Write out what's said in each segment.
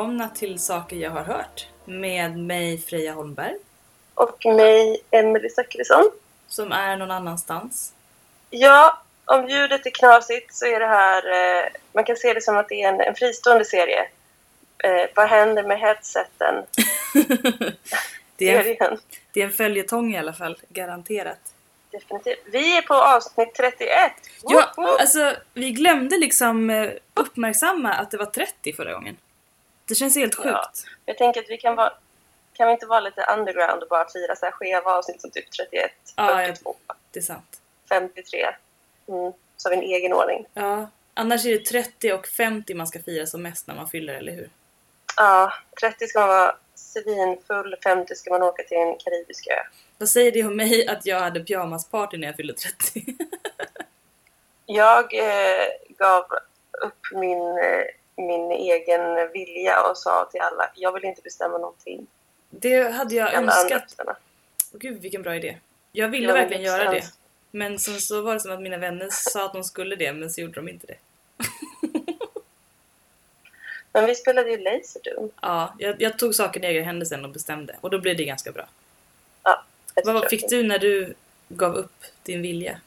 välkomna till Saker jag har hört med mig Freja Holmberg Och mig, Emelie Zackrisson. som är någon annanstans. Ja, om ljudet är knasigt så är det här... Eh, man kan se det som att det är en, en fristående serie. Eh, vad händer med headseten? Det är, det är en följetong i alla fall, garanterat. Definitivt. Vi är på avsnitt 31. Ja, alltså vi glömde liksom eh, uppmärksamma att det var 30 förra gången. Det känns helt sjukt. Ja. Jag tänker att vi kan vara... Kan vi inte vara lite underground och bara fira så här skeva avsnitt som typ 31, Ja, jag- 42, Det är sant. 53. Mm. Så vi en egen ordning. Ja, annars är det 30 och 50 man ska fira som mest när man fyller, eller hur? Ja, 30 ska man vara svinfull, 50 ska man åka till en karibisk ö. Vad säger det om mig att jag hade pyjamasparty när jag fyllde 30? Jag eh, gav upp min, eh, min egen vilja och sa till alla, jag vill inte bestämma någonting. Det hade jag Alla önskat. Gud vilken bra idé. Jag ville Jag vill verkligen göra det. Men sen så var det som att mina vänner sa att de skulle det, men så gjorde de inte det. Men vi spelade ju Laserdoom. Ja, jag, jag tog saken i egna händer sen och bestämde. Och då blev det ganska bra. Ja, Vad fick du när du gav upp din vilja?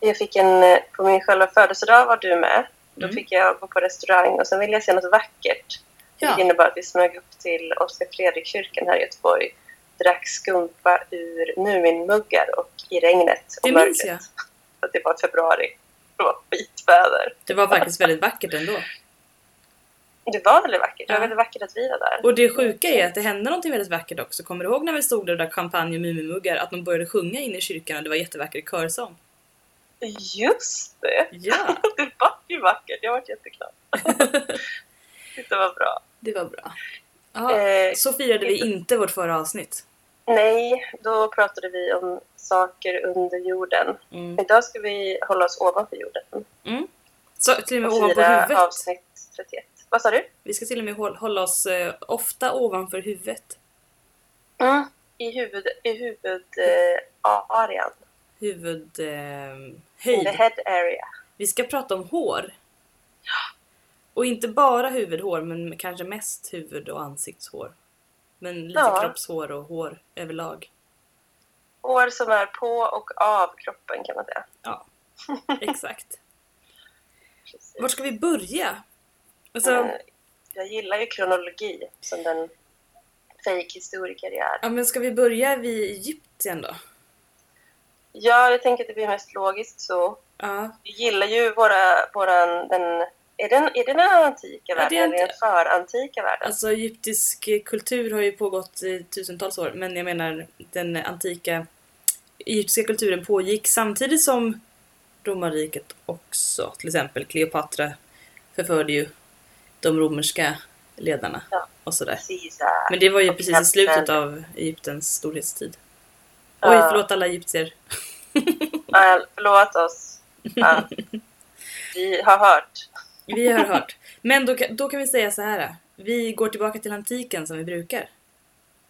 Jag fick en, eh, på min själva födelsedag var du med. Då Mm. fick jag gå på restaurang och sen ville jag se något vackert. Ja. Det innebar att vi smög upp till Oskar Fredrik-kyrkan här i Göteborg. Drack skumpa ur Muminmuggar och i regnet och Det mörkret. minns jag. Det var februari. Det var skitväder. Det var faktiskt väldigt vackert ändå. Det var väldigt vackert. Det var väldigt vackert att vi var där. Och det sjuka är att det hände någonting väldigt vackert också. Kommer du ihåg när vi stod där och drack champagne och Mumimuggar? Att de började sjunga inne i kyrkan och det var jättevacker körsång. Just det! Ja, Det var ju vackert. Jag varit jätteglad. det var bra. det var bra. Ja, Eh, så firade vi inte vårt förra avsnitt. nej, då pratade vi om saker under jorden. Mm. Idag ska vi hålla oss ovanför jorden. Mm. Så till och med Och ovanpå fira huvudet. avsnitt 31. Vad sa du? Vi ska till och med håll- hålla oss eh, ofta ovanför huvudet. Mm. I huvud, i. Huvud... Eh, In höjd. the head area. Vi ska prata om hår. Och inte bara huvudhår, men kanske mest huvud och ansiktshår. Men lite Ja. kroppshår och hår överlag. Hår som är på och av kroppen kan man säga. Ja, exakt. Vart ska vi börja? Alltså, Eh, Jag gillar ju kronologi som den fake-historiker jag är. ja, men ska vi börja vid Egypten då? Ja, jag tänker att det blir mest logiskt så. Ja, Vi gillar ju våra, våran, den, är den, är det den antika Ja, världen det är eller den förantika världen? alltså egyptisk kultur har ju pågått i tusentals år, men jag menar den antika egyptiska kulturen pågick samtidigt som romarriket också. Till exempel Kleopatra förförde ju de romerska ledarna Ja. och sådär. Caesar. Men det var ju Och precis i slutet av Egyptens storhetstid. Ja. Oj, förlåt alla egyptier. Ja, förlåt oss. Ja. Vi har hört. Vi har hört. Men då, kan- då kan vi säga så här. Vi går tillbaka till antiken som vi brukar.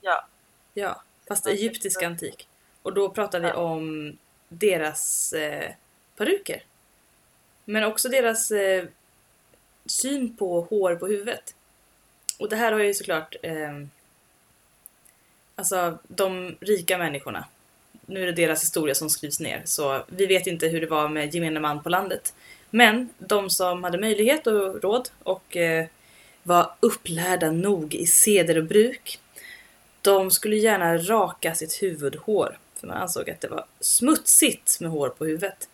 Ja. Ja, fast egyptisk antik. Och då pratar vi Ja. om deras eh, peruker. Men också deras eh, syn på hår på huvudet. Och det här har ju såklart eh, Alltså de rika människorna. Nu är det deras historia som skrivs ner så vi vet inte hur det var med gemene man på landet. Men de som hade möjlighet och råd och eh, var upplärda nog i seder och bruk de skulle gärna raka sitt huvudhår. För man ansåg att det var smutsigt med hår på huvudet.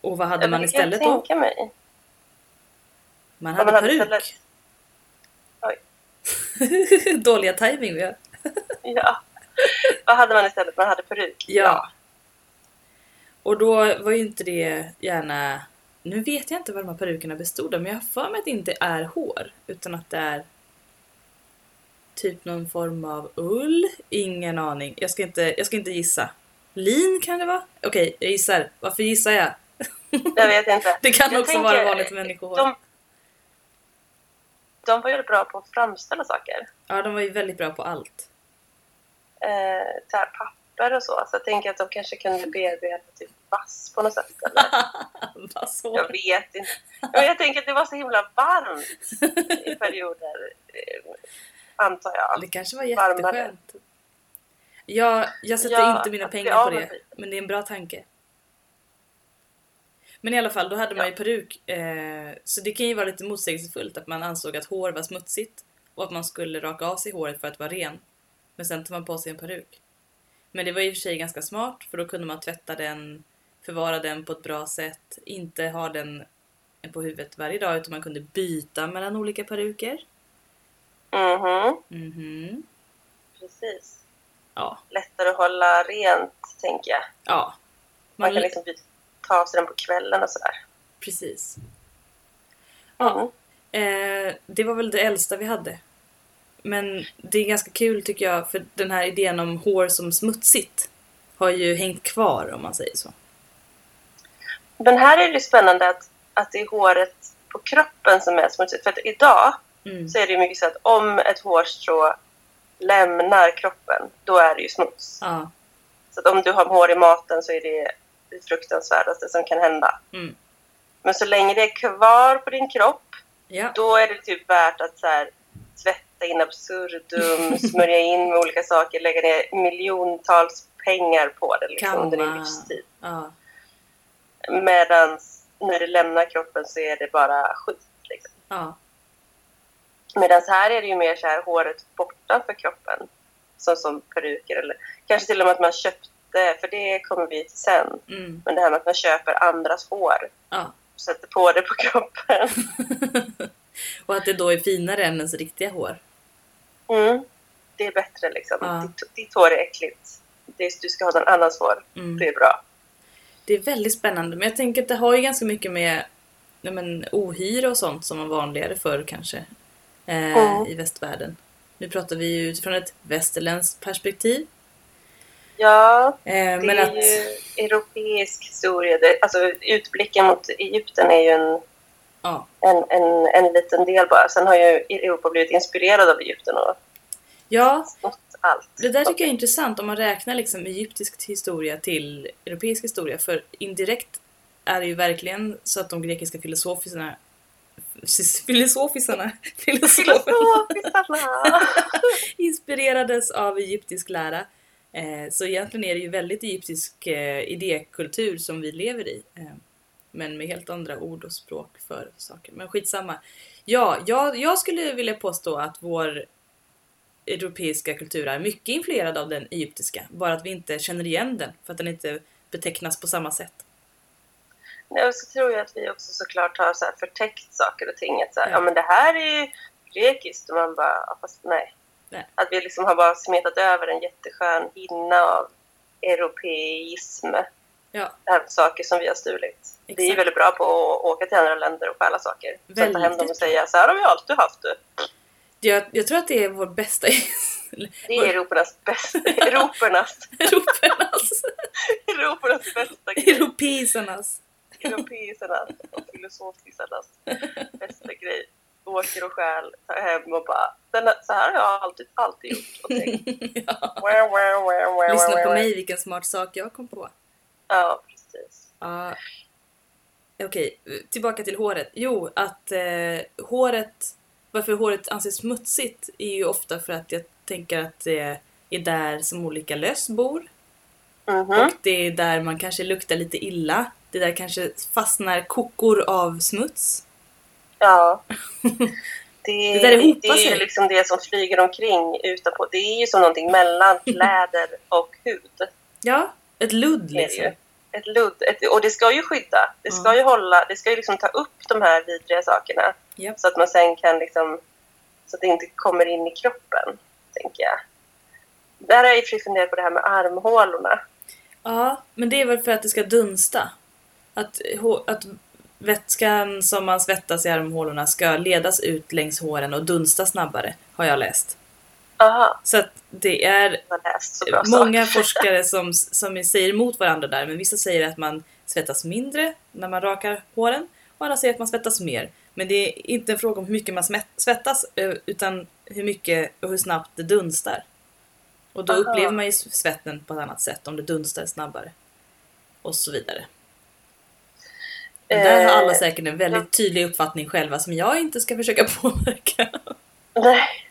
Och vad hade Ja, man jag istället då? mig. Man hade man hade peruk. Dåliga timing vi har. Ja. Vad hade man istället? Man hade peruk. Ja. Och då var ju inte det gärna... Nu vet jag inte vad de här perukerna bestod av, men jag har för mig att det inte är hår. Utan att det är typ någon form av ull. Ingen aning. Jag ska inte, jag ska inte gissa. Lin kan det vara? Okej, jag gissar. Varför gissar jag? Jag vet inte. Det kan Jag också vara vanligt människohår. De, de var ju bra på att framställa saker. Ja, de var ju väldigt bra på allt. Eh, så här, papper och så. Så jag tänker att de kanske kunde bearbeta typ vass på något sätt. Eller? Jag vet inte. Men jag tänker att det var så himla varmt i perioder. eh, Antar jag. Det kanske var Varmare. jätteskönt. Jag, jag sätter Ja, inte mina pengar på det, men det är en bra tanke. Men i alla fall, då hade man Ja. ju peruk. Eh, så det kan ju vara lite motsägelsefullt att man ansåg att hår var smutsigt och att man skulle raka av sig håret för att vara ren. Men sen tar man på sig en peruk. Men det var i och för sig ganska smart för då kunde man tvätta den, förvara den på ett bra sätt, inte ha den på huvudet varje dag utan man kunde byta mellan olika peruker. Mhm, Mhm. precis. Ja. Lättare att hålla rent, tänker jag. Ja. Man Man, kan liksom ta av sig den på kvällen och sådär. Precis. Ja. Mm. Eh, det var väl det äldsta vi hade. Men det är ganska kul tycker jag för den här idén om hår som smutsigt har ju hängt kvar om man säger så. Men här är det spännande att, att det är håret på kroppen som är smutsigt. För att idag Mm. så är det ju mycket så att om ett hårstrå lämnar kroppen, då är det ju smuts. Ja. Så att om du har hår i maten så är det det fruktansvärdaste som kan hända. Mm. Men så länge det är kvar på din kropp, Ja. då är det typ värt att så här, tvätta in absurdum, smörja in med olika saker, lägga ner miljontals pengar på det liksom, under din livstid. Ja. Medan när det lämnar kroppen så är det bara skit. Liksom. Ja. Medan här är det ju mer så här håret bortanför kroppen. Som, som peruker eller kanske till och med att man köpte, för det kommer vi till sen. Mm. Men det här med att man köper andras hår ja. och sätter på det på kroppen. och att det då är finare än ens riktiga hår. Mm. Det är bättre liksom. Ja. Ditt, ditt hår är äckligt. Det, du ska ha någon annans hår. Mm. Det är bra. Det är väldigt spännande men jag tänker att det har ju ganska mycket med ja, men, ohyra och sånt som var vanligare förr kanske. Eh, Mm. I västvärlden. Nu pratar vi ju utifrån ett västerländskt perspektiv. Ja, Eh, det men är att... ju europeisk historia. Det, alltså utblicken mot Egypten är ju en, Ja. en, en, en liten del bara. Sen har ju Europa blivit inspirerad av Egypten och ja, allt. det där tycker jag är intressant om man räknar liksom egyptisk historia till europeisk historia. För indirekt är det ju verkligen så att de grekiska filosoferna Filosofisarna! inspirerades av egyptisk lära. Eh, så egentligen är det ju väldigt egyptisk eh, idékultur som vi lever i. Men med helt andra ord och språk för saker. Men skitsamma. Ja, jag, jag skulle vilja påstå att vår europeiska kultur är mycket influerad av den egyptiska. Bara att vi inte känner igen den för att den inte betecknas på samma sätt. Nej, och så tror jag att vi också såklart har så här förtäckt saker och ting. Att så här, Ja. ja. men det här är ju grekiskt. Och man bara, ja, fast nej. Nej. Att vi liksom har bara smetat över en jätteskön hinna av europeism. Ja, saker som vi har stulit. Vi är Exakt. väldigt bra på att åka till andra länder och stjäla saker. Sätta hem dem Väldigt och säga så här har vi alltid haft det. jag, jag tror att det är vår bästa... Det är Europernas bästa, Europernas, Europernas, Europernas bästa grej. europeisernas. Europeisernas och filosofisarnas bästa grej. Åker och stjäl, tar hem och bara den, så här har jag alltid, alltid gjort och tänkt. ja. Lyssna på mig vilken smart sak jag kom på. Ja, precis. Ja. Okej, tillbaka till håret. Jo, att eh, håret... Varför håret anses smutsigt är ju ofta för att jag tänker att det är där som olika löss bor. Mhm. Och det är där man kanske luktar lite illa. Det där kanske fastnar kokor av smuts. Ja. Det, Det där ihopar det är ju liksom det som flyger omkring utanpå. Det är ju som någonting mellan kläder och hud. Ja, ett ludd liksom. Ett ludd. Ett, och det ska ju skydda. Det ska Ja. ju hålla. Det ska ju liksom ta upp de här vidriga sakerna. Japp. Så att man sen kan liksom... Så att det inte kommer in i kroppen, tänker jag. Där har jag i och funderat på det här med armhålorna. Ja, men det är väl för att det ska dunsta. Att, att vätskan som man svettas i armhålorna ska ledas ut längs håren och dunsta snabbare, har jag läst. Aha, Så att det är många forskare som, som säger emot varandra där, men vissa säger att man svettas mindre när man rakar håren och andra säger att man svettas mer. Men det är inte en fråga om hur mycket man svettas, eh, utan hur mycket och hur snabbt det dunstar. Och då Aha. upplever man ju svetten på ett annat sätt om det dunstar snabbare. Och så vidare. Men där har alla Eh, säkert en väldigt tydlig uppfattning själva som jag inte ska försöka påverka. Nej.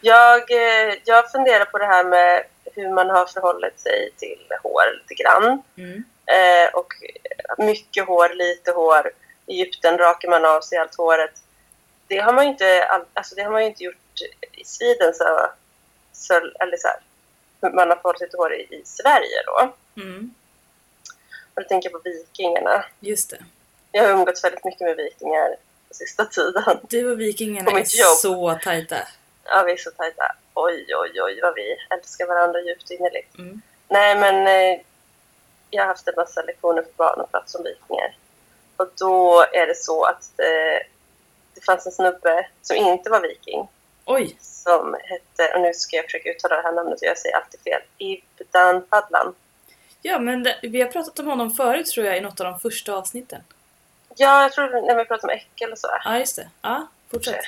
Jag, eh, jag funderar på det här med hur man har förhållit sig till hår lite grann. Mm. Eh, och mycket hår, lite hår. I Egypten rakar man av sig allt håret. Det har man ju inte, all, alltså det har man inte gjort i Sweden så, så eller så här, man har sig till hår i, i Sverige då. Mm. Och då tänker jag på vikingarna. Just det. Jag har umgåtts väldigt mycket med vikingar på sista tiden. Du och vikingarna är jobb. så tajta. Ja, vi är så tajta. Oj, oj, oj vad vi älskar varandra djupt innerligt. Mm. Nej, men eh, jag har haft en massa lektioner för barn och pratat om vikingar. Och då är det så att eh, det fanns en snubbe som inte var viking. Oj! Som hette, och nu ska jag försöka uttala det här namnet och jag säger alltid fel, Ibdan Fadlan. Ja, men det, vi har pratat om honom förut tror jag i något av de första avsnitten. Ja, jag tror när vi pratade om äckel och så. Ja, just det. Ja, fortsätt.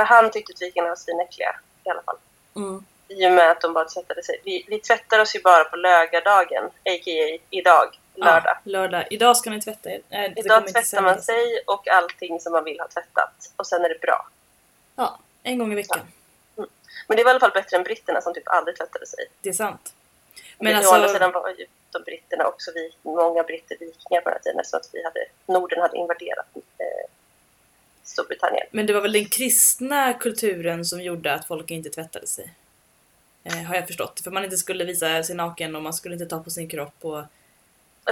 För han tyckte att vikingarna var svinäckliga i alla fall. Mm. I och med att de bara tvättade sig. Vi, vi tvättar oss ju bara på lögardagen, a.k.a. idag, lördag. Ja, lördag. Idag ska ni tvätta er. Kommer Idag tvättar man sig och allting som man vill ha tvättat. Och sen är det bra. Ja, en gång i veckan. Men det var i alla fall bättre än britterna som typ aldrig tvättade sig. Det är sant. Men Men å andra alltså, sidan var ju de britterna också vi, många britter vikingar på den här tiden eftersom att vi hade, Norden hade invaderat eh, Storbritannien. men det var väl den kristna kulturen som gjorde att folk inte tvättade sig. Eh, har jag förstått. För man inte skulle visa sig naken och man skulle inte ta på sin kropp. Och.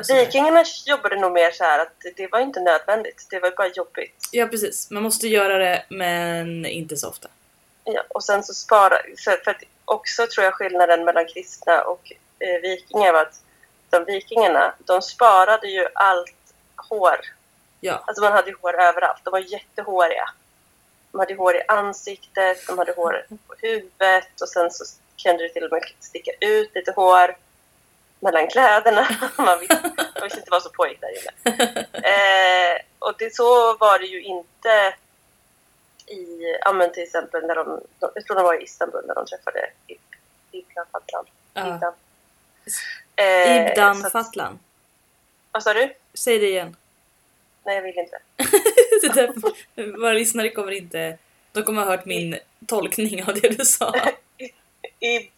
Vikingarna jobbade nog mer så här att det- var inte nödvändigt. Det var bara jobbigt. Ja, precis. Man måste göra det, men inte så ofta. Ja, och sen så spara, för att också tror jag skillnaden mellan kristna och eh, vikingar var att de vikingarna, de sparade ju allt hår. Ja, Alltså man hade hår överallt. De var jättehåriga. De hade hår i ansiktet, de hade hår på huvudet och sen så kunde det till och med sticka ut lite hår mellan kläderna. Man visste, man visste inte vad som pågick där inne. Eh, och det, så var det ju inte i, ja men till exempel när de, de jag tror de var i Istanbul när de träffade Ib- Ibn Fadlan. Ja. Ibn. Eh, Ibdan att- Fatlan. Vad sa du? Säg det igen. Nej, jag vill inte. Det där, våra lyssnare kommer inte... De kommer ha hört min tolkning av det du sa. Ib,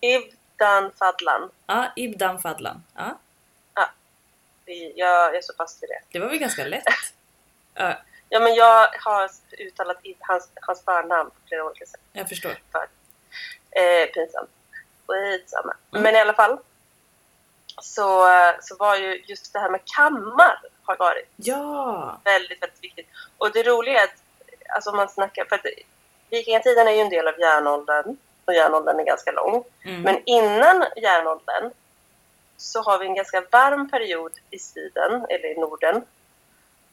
Ibdan Fadlan. Ja, Ibdan Fadlan. Ja, Vi- Jag, jag står fast vid det. det var väl ganska lätt. Ja, Ja, men jag har uttalat hans, hans förnamn på flera olika sätt. jag förstår. Eh, pinsamt. Skitsamma. Mm. Men i alla fall. Så, så var ju just det här med kammar har varit Ja! väldigt, väldigt viktigt. Och det roliga är att, alltså om man snackar, för att vikingatiden är ju en del av järnåldern och järnåldern är ganska lång. Mm. Men innan järnåldern så har vi en ganska varm period i Sweden, eller i Norden.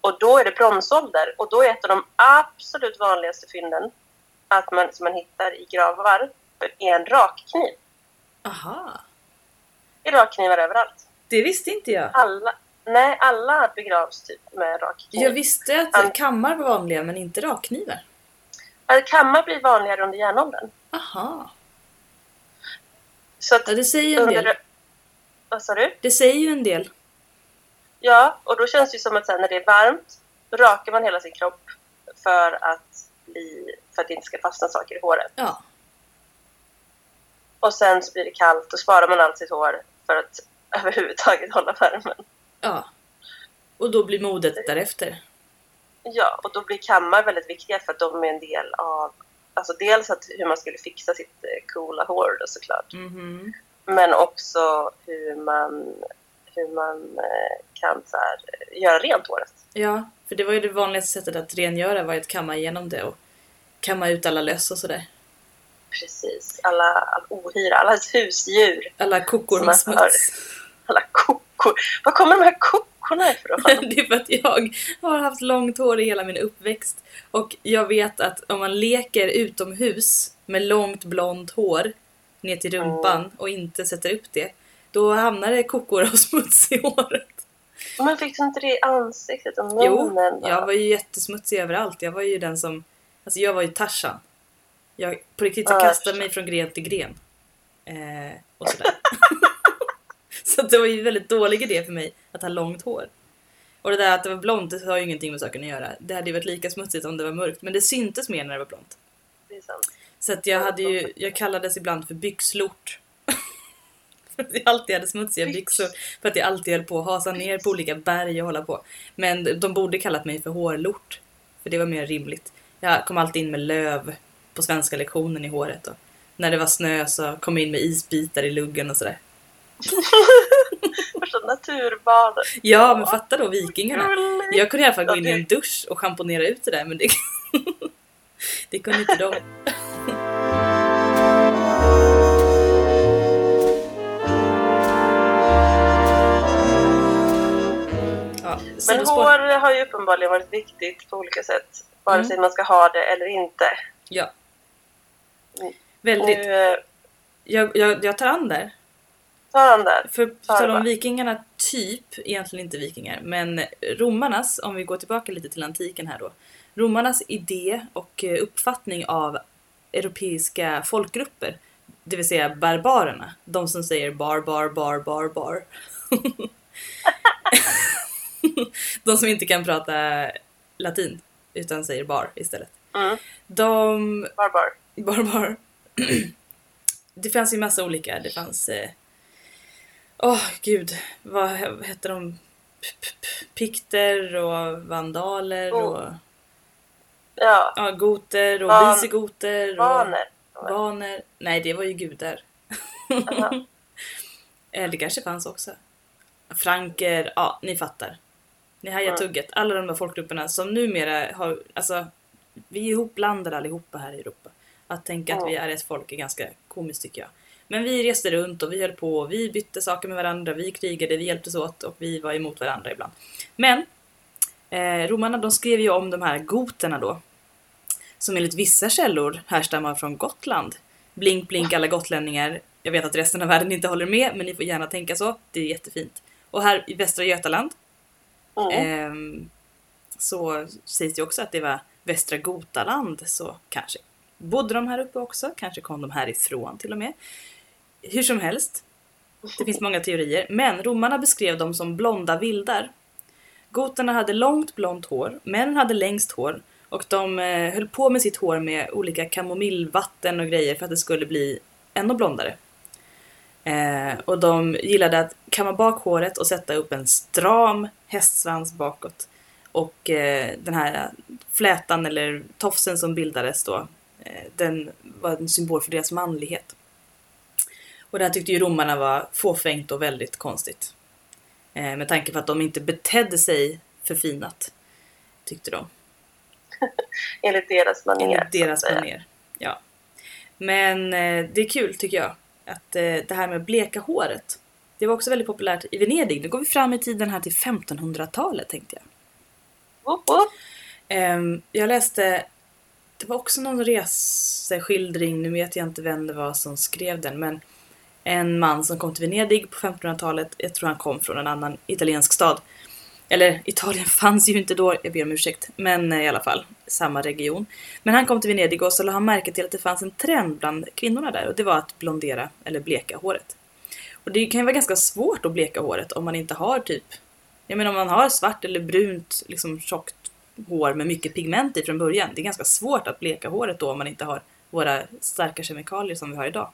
Och då är det bronsålder och då är ett av de absolut vanligaste fynden att man, som man hittar i gravar är en rakkniv. Aha! Det är rakknivar överallt. Det visste inte jag. Alla, nej, alla begravs typ med rakkniv. Jag visste att An- kammar var vanliga men inte rakknivar. Alltså, Kammar blir vanligare under järnåldern. Aha! Så att Ja, det säger ju en del. Vad sa du? Det säger ju en del. Ja, och då känns det ju som att sen när det är varmt, rakar man hela sin kropp för att, bli, för att det inte ska fastna saker i håret. Ja. Och sen så blir det kallt, då sparar man allt sitt hår för att överhuvudtaget hålla värmen. Ja. Och då blir modet därefter. Ja, och då blir kammar väldigt viktiga för att de är en del av Alltså dels att hur man skulle fixa sitt eh, coola hår då såklart. Mhm. Men också hur man, hur man eh, kan så här, eh, göra rent håret. Ja, för det var ju det vanligaste sättet att rengöra var att kamma igenom det och kamma ut alla löss och sådär. Precis. Alla, all ohyra, alla husdjur, Alla kokor med smuts. Alla kockor. Var kommer de här kockorna ifrån? det är för att jag har haft långt hår i hela min uppväxt. Och jag vet att om man leker utomhus med långt blont hår ner till rumpan och inte sätter upp det, då hamnar det kokor och smuts i håret. Men fick du inte det i ansiktet och Jo, munnen? jag var ju jättesmutsig överallt. Jag var ju den som... Alltså jag var ju Tarzan. Jag på riktigt Ja, jag jag kastade mig från gren till gren. Eh, och sådär. så det var ju en väldigt dålig idé för mig att ha långt hår. Och det där att det var blont, det har ju ingenting med saken att göra. Det hade ju varit lika smutsigt om det var mörkt, men det syntes mer när det var blont. Det är sant. Så att jag hade ju, jag kallades ibland för byxlort. för att jag alltid hade smutsiga byxor. För att jag alltid höll på att hasa ner på olika berg och hålla på. Men de borde kallat mig för hårlort. För det var mer rimligt. Jag kom alltid in med löv på svenska lektionen i håret. Och när det var snö så kom jag in med isbitar i luggen och sådär. Första naturbadet. Ja, men fatta då vikingarna. Jag kunde i alla fall gå in i en dusch och schamponera ut det där men det, det kunde inte de. Ja, Men hår har ju uppenbarligen varit viktigt på olika sätt. Vare Mm. sig man ska ha det eller inte. Ja. Mm. Väldigt. Nu eh, Jag, jag, jag tar an där. Där. För på tal om vikingarna, typ, egentligen inte vikingar, men romarnas, om vi går tillbaka lite till antiken här då. Romarnas idé och eh, uppfattning av europeiska folkgrupper, det vill säga barbarerna, de som säger bar, bar, bar, bar, bar. de som inte kan prata latin, utan säger bar istället. Mm. De Barbar. Barbar. det fanns ju massa olika. Det fanns... Eh... åh, gud. Vad he- hette de? Pikter och vandaler Oh. och Ja, ja, goter och Van- visigoter. Och vaner. Vaner. Nej, det var ju gudar. Eller det kanske fanns också. Franker, ja, ni fattar. Ni hajar Mm. tugget. Alla de där folkgrupperna som numera har, alltså, vi är ihopblandade allihopa här i Europa. Att tänka att Mm. vi är ett folk är ganska komiskt tycker jag. Men vi reste runt och vi höll på, vi bytte saker med varandra, vi krigade, vi hjälptes åt och vi var emot varandra ibland. Men eh, romarna de skrev ju om de här goterna då. Som enligt vissa källor härstammar från Gotland. Blink blink alla gotlänningar. Jag vet att resten av världen inte håller med men ni får gärna tänka så. Det är jättefint. Och här i Västra Götaland Mm. ehm, så sägs det också att det var Västra Gotaland så kanske bodde de här uppe också. Kanske kom de härifrån till och med. Hur som helst. Det finns många teorier. Men romarna beskrev dem som blonda vildar. Goterna hade långt blont hår, männen hade längst hår och de eh, höll på med sitt hår med olika kamomillvatten och grejer för att det skulle bli ännu blondare. Eh, och de gillade att kamma bak håret och sätta upp en stram hästsvans bakåt. Och eh, den här flätan eller tofsen som bildades då, eh, den var en symbol för deras manlighet. Och det här tyckte ju romarna var fåfängt och väldigt konstigt. Eh, med tanke på att de inte betedde sig förfinat, tyckte de. Enligt deras manér. Enligt deras manér. Ja. Men eh, det är kul tycker jag. Att eh, det här med att bleka håret. Det var också väldigt populärt i Venedig. Nu går vi fram i tiden här till 1500-talet tänkte jag. Woop, woop. Ehm, jag läste, det var också någon reseskildring, nu vet jag inte vem det var som skrev den, men en man som kom till Venedig på 1500-talet, jag tror han kom från en annan italiensk stad. Eller Italien fanns ju inte då, jag ber om ursäkt, men eh, i alla fall samma region. Men han kom till Venedig och så lade han märke till att det fanns en trend bland kvinnorna där och det var att blondera eller bleka håret. Och det kan ju vara ganska svårt att bleka håret om man inte har typ, jag menar om man har svart eller brunt, liksom tjockt hår med mycket pigment i från början. Det är ganska svårt att bleka håret då om man inte har våra starka kemikalier som vi har idag.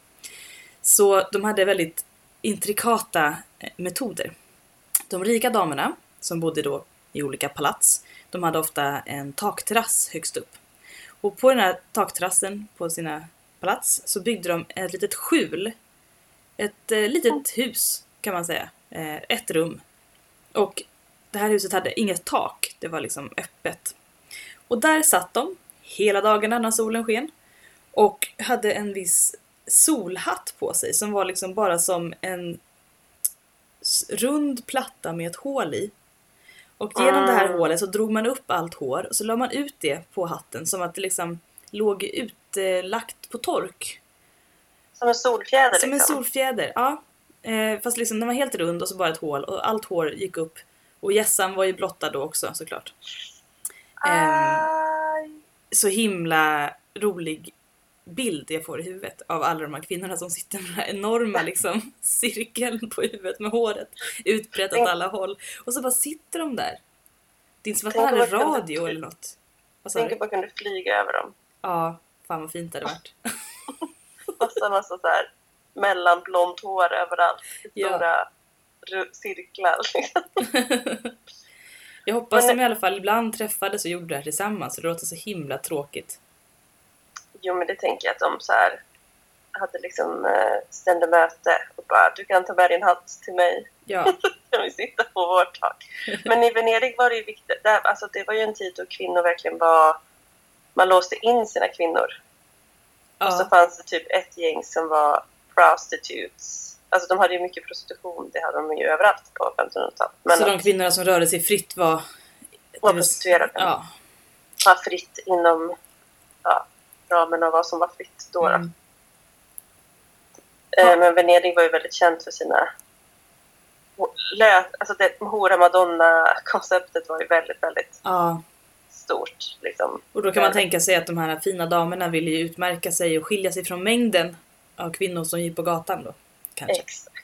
Så de hade väldigt intrikata eh, metoder. De rika damerna, som bodde då i olika palats, de hade ofta en takterrass högst upp. Och på den här takterrassen på sina palats så byggde de ett litet skjul. Ett eh, litet hus kan man säga. Eh, ett rum. Och det här huset hade inget tak, det var liksom öppet. Och där satt de hela dagarna när solen sken och hade en viss solhatt på sig som var liksom bara som en rund platta med ett hål i. Och genom det här Mm. hålet så drog man upp allt hår och så la man ut det på hatten som att det liksom låg utlagt på tork. Som en solfjäder Som en liksom. solfjäder, ja. Eh, fast liksom den var helt rund och så bara ett hål och allt hår gick upp. Och gässan var ju blottad då också såklart. Aj. så himla rolig bild jag får i huvudet av alla de här kvinnorna som sitter med den här enorma liksom, cirkeln på huvudet med håret utbrett åt alla håll. Och så bara sitter de där. Det är att man om hade man kunde- radio eller något. Vad sa Tänk att man kunde flyga över dem. Ja, fan vad fint det hade varit. Massa, massa så här mellanblont hår överallt. Ja. Stora ru- cirklar. Liksom. Jag hoppas Men- de i alla fall ibland träffades och gjorde det här tillsammans. Det låter så himla tråkigt. Jo, men det tänker jag att de så här hade liksom eh, stände möte och bara du kan ta med din hatt till mig. Ja, Kan vi sitta på vårt tak. Men i Venedig var det ju viktigt. Där, alltså, det var ju en tid då kvinnor verkligen var... Man låste in sina kvinnor. Och så ja, fanns det typ ett gäng som var prostitutes. Alltså de hade ju mycket prostitution. Det hade de ju överallt på 1500-talet. Men så de kvinnorna som rörde sig fritt var... det vill- prostituerade Ja. var fritt inom ja, ramen av vad som var fritt då. Mm. Eh, Men Venedig var ju väldigt känt för sina alltså det hora madonna-konceptet var ju väldigt, väldigt ja. stort. Liksom. Och då kan man Väldigt. tänka sig att de här fina damerna ville ju utmärka sig och skilja sig från mängden av kvinnor som gick på gatan då. Kanske. Exakt,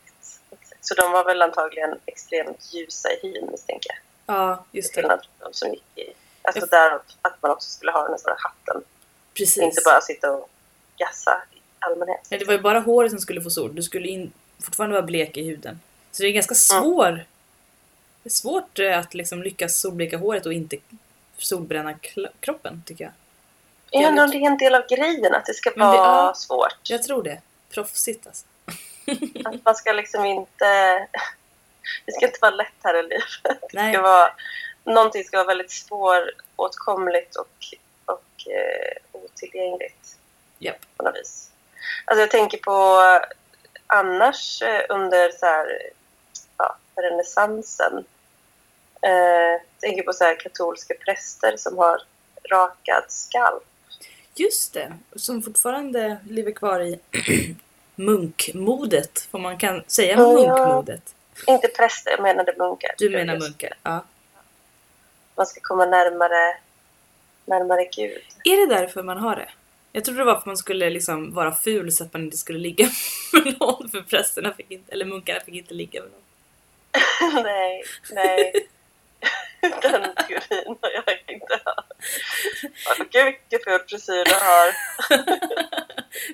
exakt. Så de var väl antagligen extremt ljusa i hyn misstänker jag. Ja, just det. de som gick i... Alltså Jag- där att man också skulle ha den här stora hatten. Precis. Inte bara sitta och gassa i allmänhet. Nej, det var ju bara håret som skulle få sol. Du skulle in, fortfarande vara blek i huden. Så det är ganska Mm. svår. Det är svårt eh, att liksom lyckas solbleka håret och inte solbränna kroppen, tycker jag. Ja, men det är en del av grejen att det ska Men det- vara ja. svårt. Jag tror det. Proffsigt alltså. Att man ska liksom inte... Det ska inte vara lätt här i livet. Det Nej. ska vara... Någonting ska vara väldigt svåråtkomligt och, och eh, otillgängligt Japp. på något vis. Alltså jag tänker på annars eh, under så här, ja, renässansen. Eh, tänker på så här katolska präster som har rakad skalp. Just det. Som fortfarande lever kvar i munkmodet. Får man kan säga Ja. munkmodet. Inte präster, jag menade munkar. Du menar munkar? Ja. Man ska komma närmare, närmare Gud. Är det därför man har det? Jag trodde det var för att man skulle liksom vara ful så att man inte skulle ligga med någon för prästerna fick inte, eller munkarna fick inte ligga med någon. nej, nej. Den teorin har jag inte hört. Gud vilken ful frisyr du har.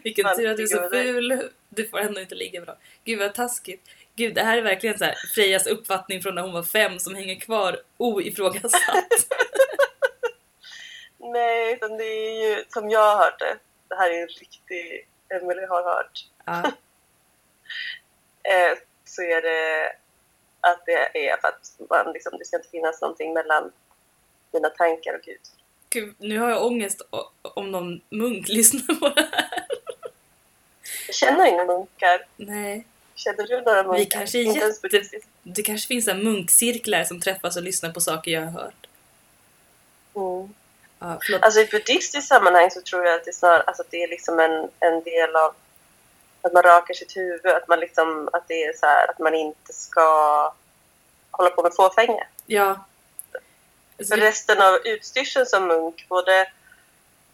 Vilken tur att du är så ful, du får ändå inte ligga med någon. Gud vad taskigt. Gud det här är verkligen så här Frejas uppfattning från när hon var fem som hänger kvar oifrågasatt. Nej, utan det är ju som jag har hört det. Det här är en riktig Emily har hört. Ja. Eh, så är det att det är för att man liksom, det ska inte finnas någonting mellan dina tankar och Gud. Gud, nu har jag ångest om någon munk lyssnar på det här. Jag känner inga munkar. Nej. Känner du några munkar? Vi kanske jätte- buddhistiskt. Det kanske finns här munkcirklar som träffas och lyssnar på saker jag har hört. Mm. Förlåt. Alltså i buddhistiskt sammanhang så tror jag att det, snar, alltså det är liksom en, en del av att man rakar sitt huvud, att man liksom, att det är så här, att man inte ska hålla på med fåfänga. Ja. Alltså, För resten av utstyrseln som munk, både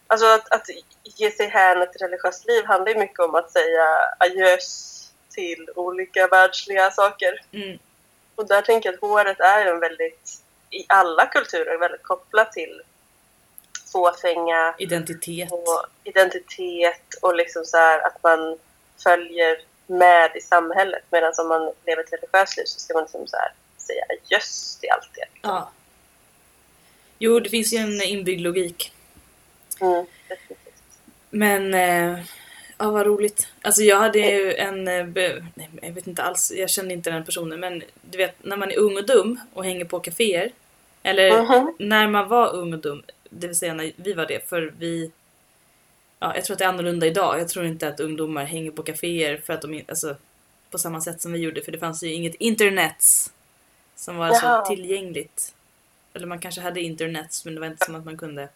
alltså att, att ge sig hän ett religiöst liv handlar ju mycket om att säga adjös till olika världsliga saker. mm, Och där tänker jag att håret är en väldigt, i alla kulturer, väldigt kopplat till fåfänga, identitet. och identitet och liksom så här att man följer med i samhället. Medan om man lever ett religiöst liv så ska man liksom så här säga adjöss till allt det. Ja. Jo, det finns ju en inbyggd logik. Mm. Men, eh, ja vad roligt. Alltså jag hade ju en, eh, nej, jag vet inte alls, jag kände inte den personen men du vet när man är ung och dum och hänger på kaféer. Eller Mhm. när man var ung och dum, det vill säga när vi var det, för vi Ja, jag tror att det är annorlunda idag. Jag tror inte att ungdomar hänger på kaféer för att de alltså på samma sätt som vi gjorde för det fanns ju inget internets som var Jaha. så tillgängligt. Eller man kanske hade internets men det var inte som att man kunde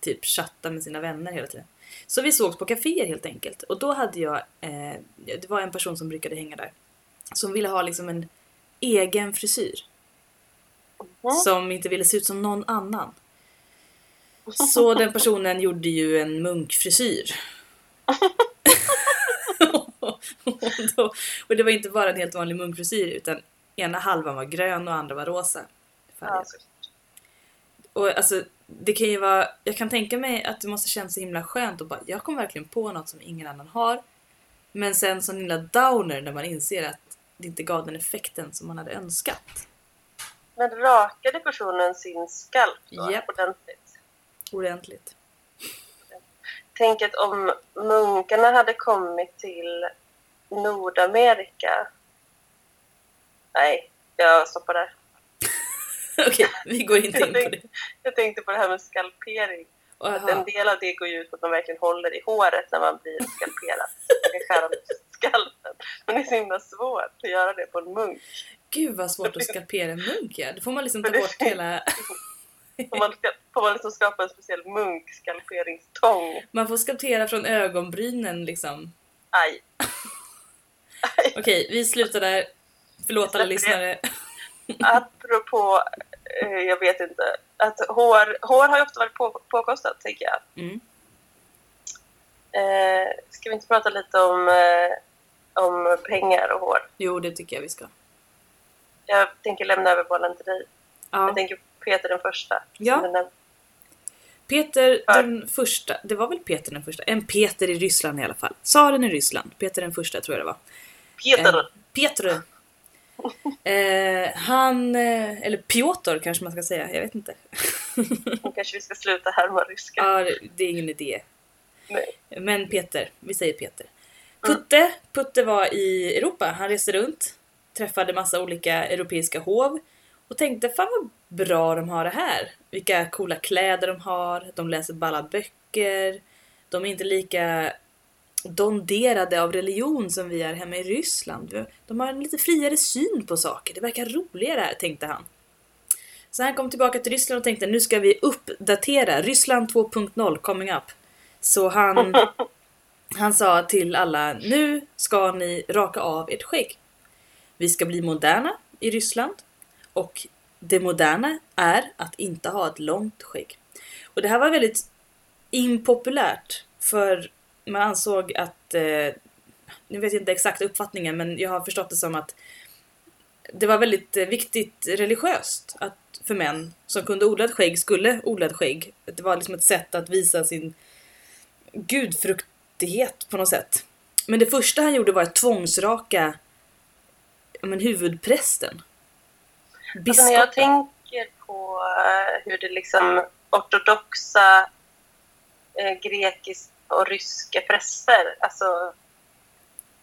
typ chatta med sina vänner hela tiden. Så vi sågs på kaféer helt enkelt. Och då hade jag, eh, det var en person som brukade hänga där. Som ville ha liksom en egen frisyr. Mhm. Som inte ville se ut som någon annan. Så den personen gjorde ju en munkfrisyr. och, och det var inte bara en helt vanlig munkfrisyr utan ena halvan var grön och andra var rosa. Ja, Och alltså, det kan ju vara, jag kan tänka mig att det måste kännas så himla skönt och bara, jag kom verkligen på något som ingen annan har. Men sen sån himla downer när man inser att det inte gav den effekten som man hade önskat. Men rakade personen sin skalp då Japp. ordentligt? Ordentligt. Tänk att om munkarna hade kommit till Nordamerika... Nej, jag stoppar där. Okej, vi går inte in på det. Jag tänkte på det här med skalpering. Att en del av det går ju ut på att man verkligen håller i håret när man blir skalperad. Man kan skära skalpen. Men det är så himla svårt att göra det på en munk. gud vad svårt att skalpera en munk ja. Då får man liksom ta bort hela... Får man, får man liksom skapa en speciell munkskalperingstång. Man får skalpera från ögonbrynen liksom. Aj. Okej, vi slutar där. Förlåt alla lyssnare. Apropå, eh, jag vet inte, att hår, hår har ju ofta varit på, påkostat tänker jag. Mm. Eh, ska vi inte prata lite om, eh, om pengar och hår? Jo, det tycker jag vi ska. Jag tänker lämna över bollen till dig. Ja. Jag tänker Peter den första. Ja. nämnde. Peter Ja. den första, det var väl Peter den första? En Peter i Ryssland i alla fall. Tsaren i Ryssland. Peter den första tror jag det var. Peter! Eh, Petr. Eh, han, eh, eller Piotr kanske man ska säga, jag vet inte. Kanske vi ska sluta härma ryska. ja, det- det är ingen idé. Nej. Men Peter, vi säger Peter. Putte, Putte var i Europa. Han reste runt, träffade massa olika europeiska hov och tänkte fan vad bra de har det här. Vilka coola kläder de har, de läser balla böcker, de är inte lika donderade av religion som vi är hemma i Ryssland. De har en lite friare syn på saker, det verkar roligare här, tänkte han. Så han kom tillbaka till Ryssland och tänkte nu ska vi uppdatera Ryssland 2.0 coming up. Så han, han sa till alla, nu ska ni raka av ert skägg. Vi ska bli moderna i Ryssland och det moderna är att inte ha ett långt skägg. Och det här var väldigt impopulärt för man ansåg att, eh, nu vet jag inte exakt uppfattningen men jag har förstått det som att det var väldigt eh, viktigt religiöst att för män som kunde odla ett skägg skulle odla ett skägg. Det var liksom ett sätt att visa sin gudfruktighet på något sätt. Men det första han gjorde var att tvångsraka men, huvudprästen. Alltså när jag tänker på eh, hur det liksom ortodoxa eh, grekiska och ryska präster, alltså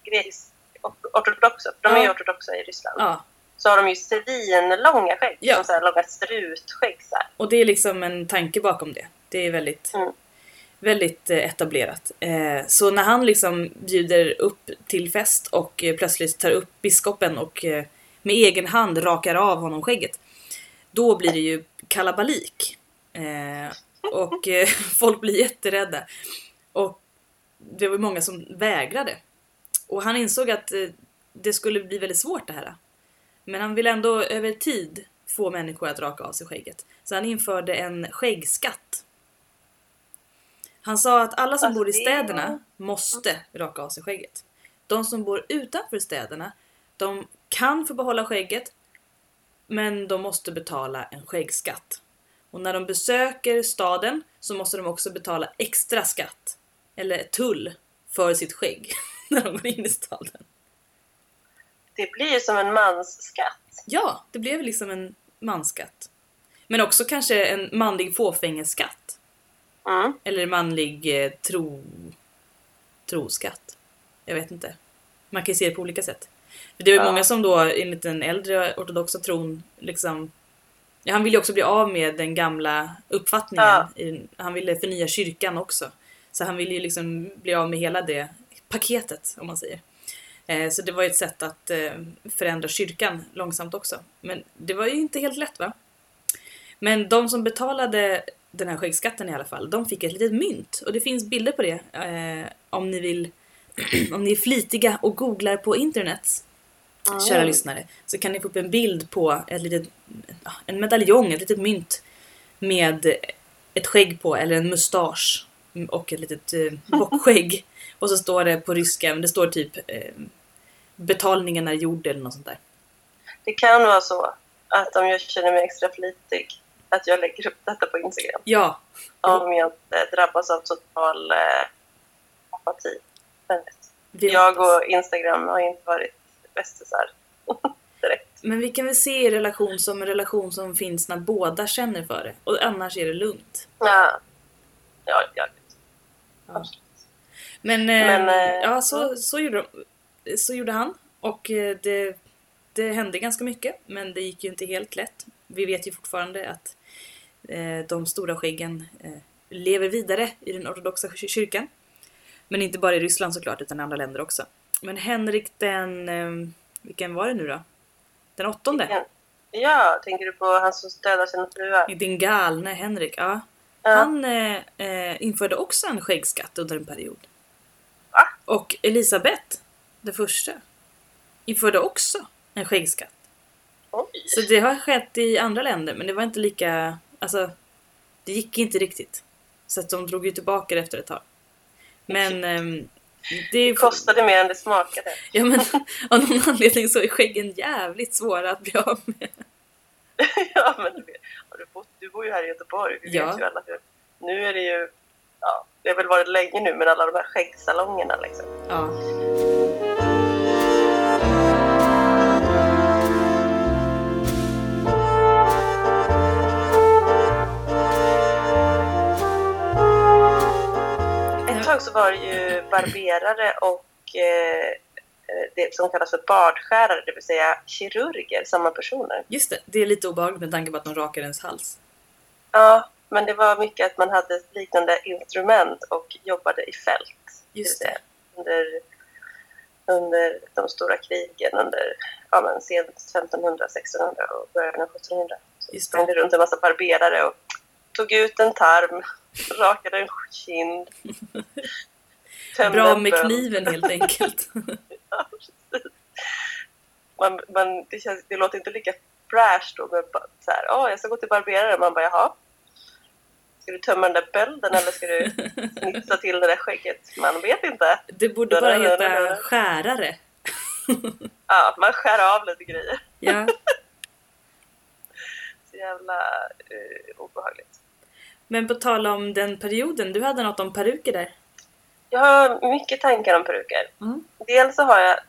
grekisk ortodoxa, för de är ju Ja. ortodoxa i Ryssland, Ja, så har de ju svinlånga skägg, Ja. som så här långa strutskägg så här. och det är liksom en tanke bakom det. Det är väldigt, Mm. väldigt eh, etablerat. Eh, så när han liksom bjuder upp till fest och plötsligt tar upp biskopen och med egen hand rakar av honom skägget. Då blir det ju kalabalik. Eh, och eh, folk blir jätterädda. Och det var många som vägrade. Och han insåg att eh, det skulle bli väldigt svårt det här. Men han ville ändå över tid få människor att raka av sig skägget. Så han införde en skäggskatt. Han sa att alla som Alltså, bor i städerna måste raka av sig skägget. De som bor utanför städerna, de kan få behålla skägget, men de måste betala en skäggskatt. Och när de besöker staden så måste de också betala extra skatt, eller tull, för sitt skägg när de går in i staden. Det blir ju som en mansskatt. Ja, det blev liksom en mansskatt. Men också kanske en manlig fåfängeskatt. Mm. Eller manlig eh, tro... troskatt. Jag vet inte. Man kan ju se det på olika sätt. För det är Ja. många som då enligt den äldre ortodoxa tron liksom... Ja, han ville också bli av med den gamla uppfattningen. Ja. Han ville förnya kyrkan också. Så han ville ju liksom bli av med hela det paketet, om man säger. Eh, Så det var ju ett sätt att eh, förändra kyrkan långsamt också. Men det var ju inte helt lätt va? Men de som betalade den här skäggskatten i alla fall, de fick ett litet mynt. Och det finns bilder på det eh, om ni vill, om ni är flitiga och googlar på internet, kära Mm. lyssnare, så kan ni få upp en bild på ett litet, en medaljong, ett litet mynt med ett skägg på eller en mustasch och ett litet eh, bockskägg. och så står det på ryska, men det står typ eh, betalningen är gjord eller något sånt där. Det kan vara så att om jag känner mig extra flitig att jag lägger upp detta på Instagram. Ja, Om jag inte drabbas av total eh, apati. Jag och Instagram har inte varit bästisar direkt. Men vi kan väl se relation som en relation som finns när båda känner för det. Och annars är det lugnt. Ja, ja, ja. Ja. Men, eh, Men, eh, ja, så, så, gjorde, de, så gjorde han. Och eh, det, det hände ganska mycket, men det gick ju inte helt lätt. Vi vet ju fortfarande att de stora skäggen lever vidare i den ortodoxa kyr- kyrkan. Men inte bara i Ryssland såklart, utan i andra länder också. Men Henrik den... Eh, vilken var det nu då? Den åttonde? Ja, tänker du på han som dödar sina fruar? Din galne Henrik, ja. Ja. Han eh, eh, införde också en skäggskatt under en period. Va? Och Elisabeth, den första, införde också en skäggskatt. Oj. Så det har skett i andra länder, men det var inte lika... Alltså, det gick inte riktigt. Så att de drog ju tillbaka det efter ett tag. Men... ehm, det kostade mer än det smakade. Ja men av någon anledning så är skäggen jävligt svåra att bli av med. ja, men du, vet, har du, bott, du bor ju här i Göteborg. Vi Ja. vet ju alla hur. Nu är det ju... Ja, det har väl varit länge nu, men alla de här skäggsalongerna liksom. Ja. Tag så var det ju barberare och eh, eh, det som kallas för badskärare, det vill säga kirurger, samma personer. Just det, det är lite obehagligt med tanke på att de rakar ens hals. Ja, men det var mycket att man hade liknande instrument och jobbade i fält. Just Det Under, under de stora krigen under ja, men sent 1500, 1600 och början av 1700. Så Just det runt en massa barberare och tog ut en tarm, rakade en kind. Bra med kniven helt enkelt. Ja, man, man, det, känns, det låter inte lika fräscht då med så här, "Åh, jag ska gå till barberare. Man bara, jaha. Ska du tömma den där bölden eller ska du snitsa till det där skägget? Man vet inte. Det borde bara heta skärare. Ja, man skär av lite grejer. Ja. Så jävla uh, obehagligt. Men på tal om den perioden, du hade något om peruker där. Jag har mycket tankar om peruker. Mm. Dels så har jag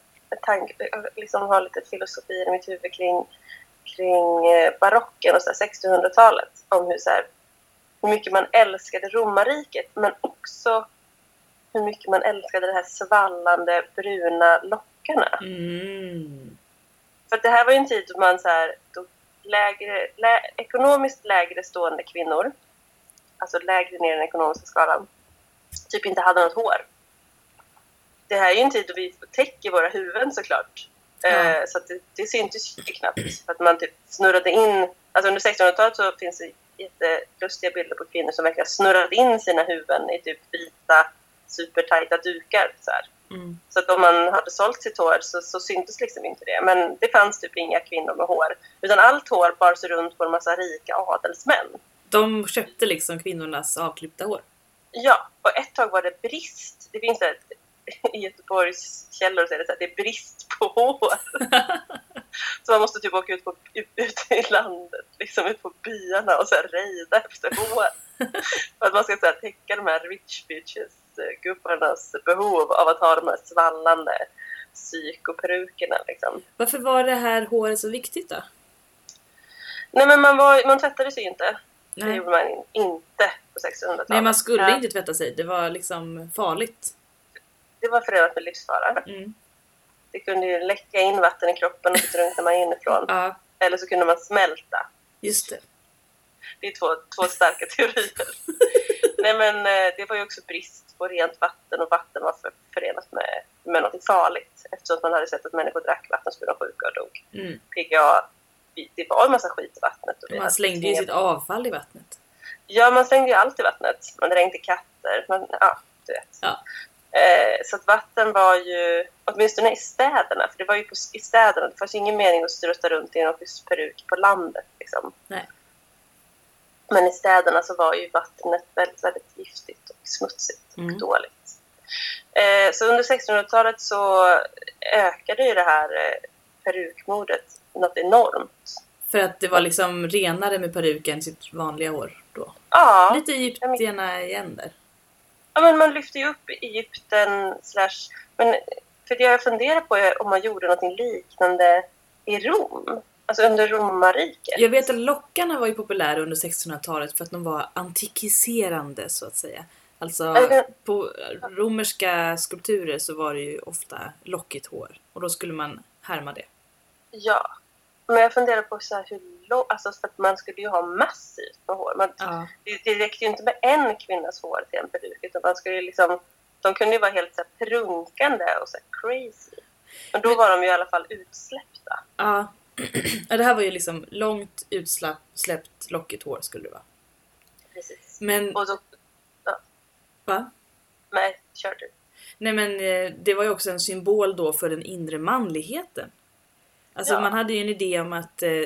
jag liksom har lite filosofi i mitt huvud kring, kring eh, barocken och så här 1600-talet. Om hur, så här, hur mycket man älskade romarriket men också hur mycket man älskade de här svallande bruna lockarna. Mm. För det här var ju en tid då man så här, då lägre, lä, ekonomiskt lägre stående kvinnor, alltså lägre ner i den ekonomiska skalan, typ inte hade något hår. Det här är ju en tid då vi täcker våra huvuden såklart. Ja. Eh, så det, det syntes ju knappt. Att man typ snurrade in, alltså under 1600-talet så finns det jättelustiga bilder på kvinnor som verkligen snurrade in sina huvuden i typ vita supertajta dukar. Så. Mm. Så att om man hade sålt sitt hår så, så syntes liksom inte det. Men det fanns typ inga kvinnor med hår. Utan allt hår bars runt på en massa rika adelsmän. De köpte liksom kvinnornas avklippta hår. Ja, och ett tag var det brist. Det finns ett, i Göteborgs källor så är det så här, det är brist på hår. så man måste typ åka ut, på, ut, i landet, liksom ut på byarna och så rejda efter hår. För att man ska så här, täcka de här rich bitches, eh, gubbarnas behov av att ha de här svallande psykoperukerna liksom. Varför var det här håret så viktigt då? Nej men man, var, man tvättade sig inte. Det Nej, gjorde man in, inte på 1600-talet. Nej man skulle Ja, inte tvätta sig. Det var liksom farligt. Det var förenat med livsfara. Mm. Det kunde ju läcka in vatten i kroppen och så drunknade man inifrån. Ja, Eller så kunde man smälta. just det. Det är två, två starka teorier. Nej men eh, det var ju också brist på rent vatten och vatten var för, förenat med, med något farligt. Eftersom man hade sett att människor drack vatten så blev de sjuka och dog. Mm. PGA, det var en massa skit i vattnet. Och Man slängde ju inga- sitt avfall i vattnet. Ja, man slängde ju allt i vattnet. Man dränkte katter. Man, ja, du vet. Ja. Eh, så att vatten var ju, åtminstone i städerna, för det var ju på, i städerna, det fanns ju ingen mening att strutta runt i en peruk på landet. Liksom. Nej. Men i städerna så var ju vattnet väldigt, väldigt giftigt och smutsigt och Mm. dåligt. Eh, så under 1600-talet så ökade ju det här eh, perukmodet något enormt. För att det var liksom renare med peruk än sitt vanliga hår då. Ja, Lite egyptierna igen där. ja men man lyfte ju upp Egypten slash... Men för det jag funderar på är om man gjorde något liknande i Rom. Alltså under romarriket. Jag vet att lockarna var ju populära under 1600-talet för att de var antikiserande så att säga. Alltså på romerska skulpturer så var det ju ofta lockigt hår och då skulle man härma det. Ja. Men jag funderar på så här hur långt... Alltså för att man skulle ju ha massivt med hår. Man, Ja. det, det räckte ju inte med en kvinnas hår till en peruk utan man skulle ju liksom... De kunde ju vara helt så här prunkande och så här crazy. Men då var de ju i alla fall utsläppta. Ja. ja, det här var ju liksom långt utsläppt lockigt hår skulle det vara. Precis. Men, Och då... va? Nej, kör du. Nej men eh, det var ju också en symbol då för den inre manligheten. Alltså Ja. man hade ju en idé om att eh,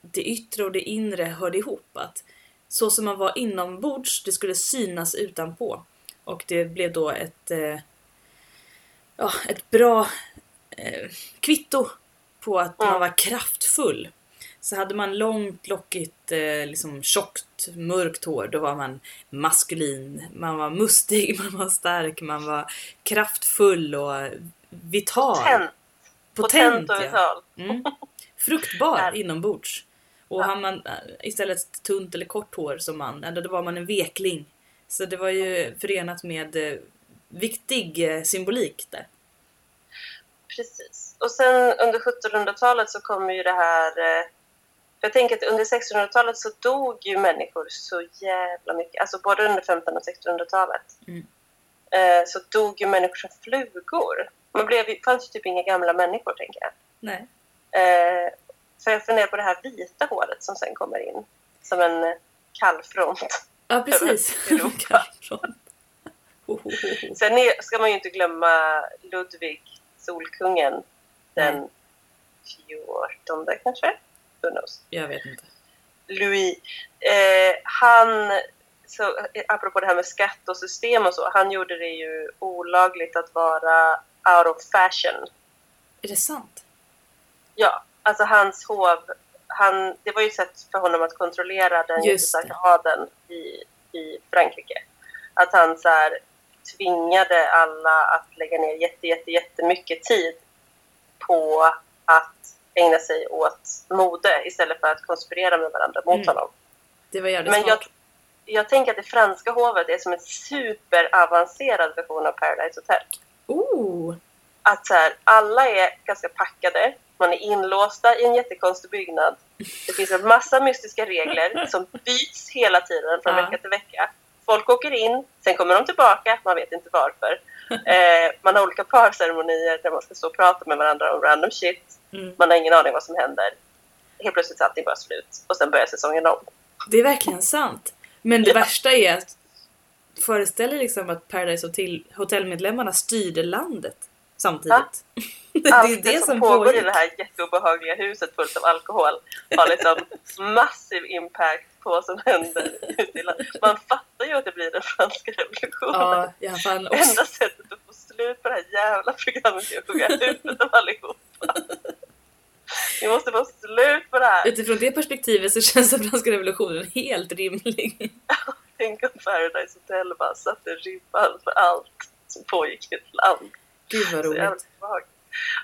det yttre och det inre hörde ihop. Att så som man var inombords, det skulle synas utanpå. Och det blev då ett, eh, ja, ett bra eh, kvitto på att man Mm. var kraftfull. Så hade man långt, lockigt, eh, liksom tjockt, mörkt hår, då var man maskulin. Man var mustig, man var stark, man var kraftfull och vital. Potent. Potent och ja. vital. Mm. Fruktbar inombords. Och Ja. har man äh, istället tunt eller kort hår som man, eller då var man en vekling. Så det var ju förenat med eh, viktig eh, symbolik där. Precis. Och sen under 1700-talet så kommer ju det här... eh, För jag tänker att under 1600-talet så dog ju människor så jävla mycket. Alltså både under 1500 och 1600-talet. Mm. Eh, så dog ju människor som flugor. Man blev, fanns typ inga gamla människor, tänker jag. Nej. Eh, för jag funderar på det här vita håret som sen kommer in. Som en eh, kallfront. Ja, precis. Ho. Sen är, ska man ju inte glömma Ludvig, Solkungen. Den 14 kanske? Who knows? Jag vet inte. Louis. Eh, han, så, eh, apropå det här med skatt och system och så, han gjorde det ju olagligt att vara out of fashion. Är det sant? Ja, alltså hans hov, han, det var ju sätt för honom att kontrollera den jättestarka adeln i, i Frankrike. Att han så här, tvingade alla att lägga ner jätte, jätte, jättemycket tid på att ägna sig åt mode istället för att konspirera med varandra mot Mm. honom. Det var jävligt Men smart. jag, jag tänker att det franska hovet är som en superavancerad version av Paradise Hotel. Oh! Att så här, alla är ganska packade, man är inlåsta i en jättekonstig byggnad. Det finns en massa mystiska regler som byts hela tiden från Ja. vecka till vecka. Folk åker in, sen kommer de tillbaka, man vet inte varför. Eh, man har olika parceremonier där man ska stå och prata med varandra om random shit. Mm. Man har ingen aning vad som händer. Helt plötsligt är allting bara slut och sen börjar säsongen om. Det är verkligen sant. Men det Ja. värsta är att föreställ dig liksom att Paradise Hotel, hotellmedlemmarna styrde landet samtidigt. det är Allt det, som som pågår pågick. i det här jätteobehagliga huset fullt av alkohol har liksom massiv impact på vad som händer ute i landet. Man fattar ju att det blir den franska revolutionen. Ja, fall också. Enda sättet att få slut på det här jävla programmet är att hugga huvudet av allihopa. Vi måste få slut på det här. Utifrån det perspektivet så känns den franska revolutionen helt rimlig. Tänk om Paradise Hotel bara satte ribban för allt som pågick i ett land. Gud vad roligt.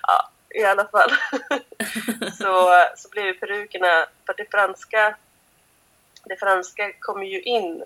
Ja, i alla fall. så, så blev ju perukerna, för det franska, det franska kommer ju in,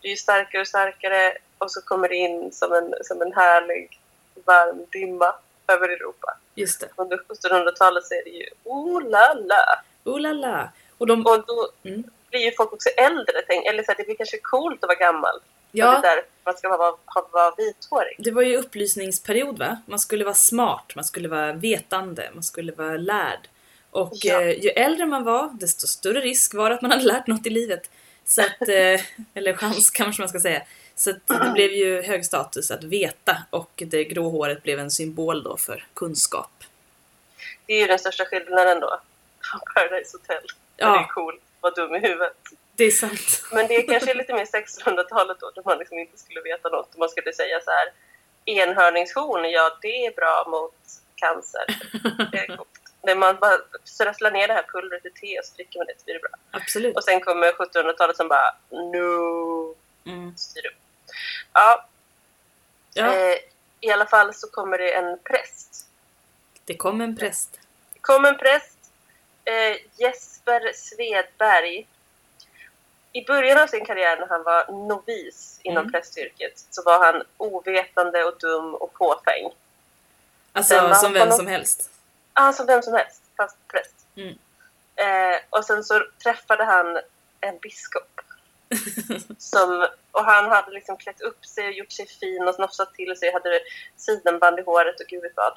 det är ju starkare och starkare och så kommer det in som en, som en härlig varm dimma över Europa. Just det. Under 1700-talet så är det ju oh la la. Oh la la. Och de, Och då Mm. Blir ju folk också äldre, tänk, eller så här, det blir kanske coolt att vara gammal. ja, Och det där, man ska vara, ha- vara vithårig. det var ju upplysningsperiod va? Man skulle vara smart, man skulle vara vetande, man skulle vara lärd. Och Ja. eh, ju äldre man var, desto större risk var det att man hade lärt något i livet. Så att, eh, eller chans kanske man ska säga. Så att det blev ju hög status att veta och det grå håret blev en symbol då för kunskap. Det är ju den största skillnaden då. Från Paradise Hotel. Ja. Det är cool, var dum i huvudet. Det är sant. Men det kanske är lite mer 1600-talet då, då man liksom inte skulle veta något. Man skulle säga så här, enhörningshorn, ja det är bra mot cancer. Det är. När man bara strösslar ner det här pulvret i te och så dricker man det så blir det bra. Absolut. Och sen kommer 1700-talet som bara, no, Mm. styr upp. Ja, Ja, eh, i alla fall så kommer det en präst. det kom en präst. Det kom en präst, eh, Jesper Svedberg. I början av sin karriär när han var novis inom Mm. prästyrket så var han ovetande och dum och fåfäng. Alltså som vem något- som helst. Ah, som vem som helst, fast präst. Mm. Eh, och sen så träffade han en biskop. som, och han hade liksom klätt upp sig och gjort sig fin och snofsat till sig, hade sidenband i håret och gud vet vad.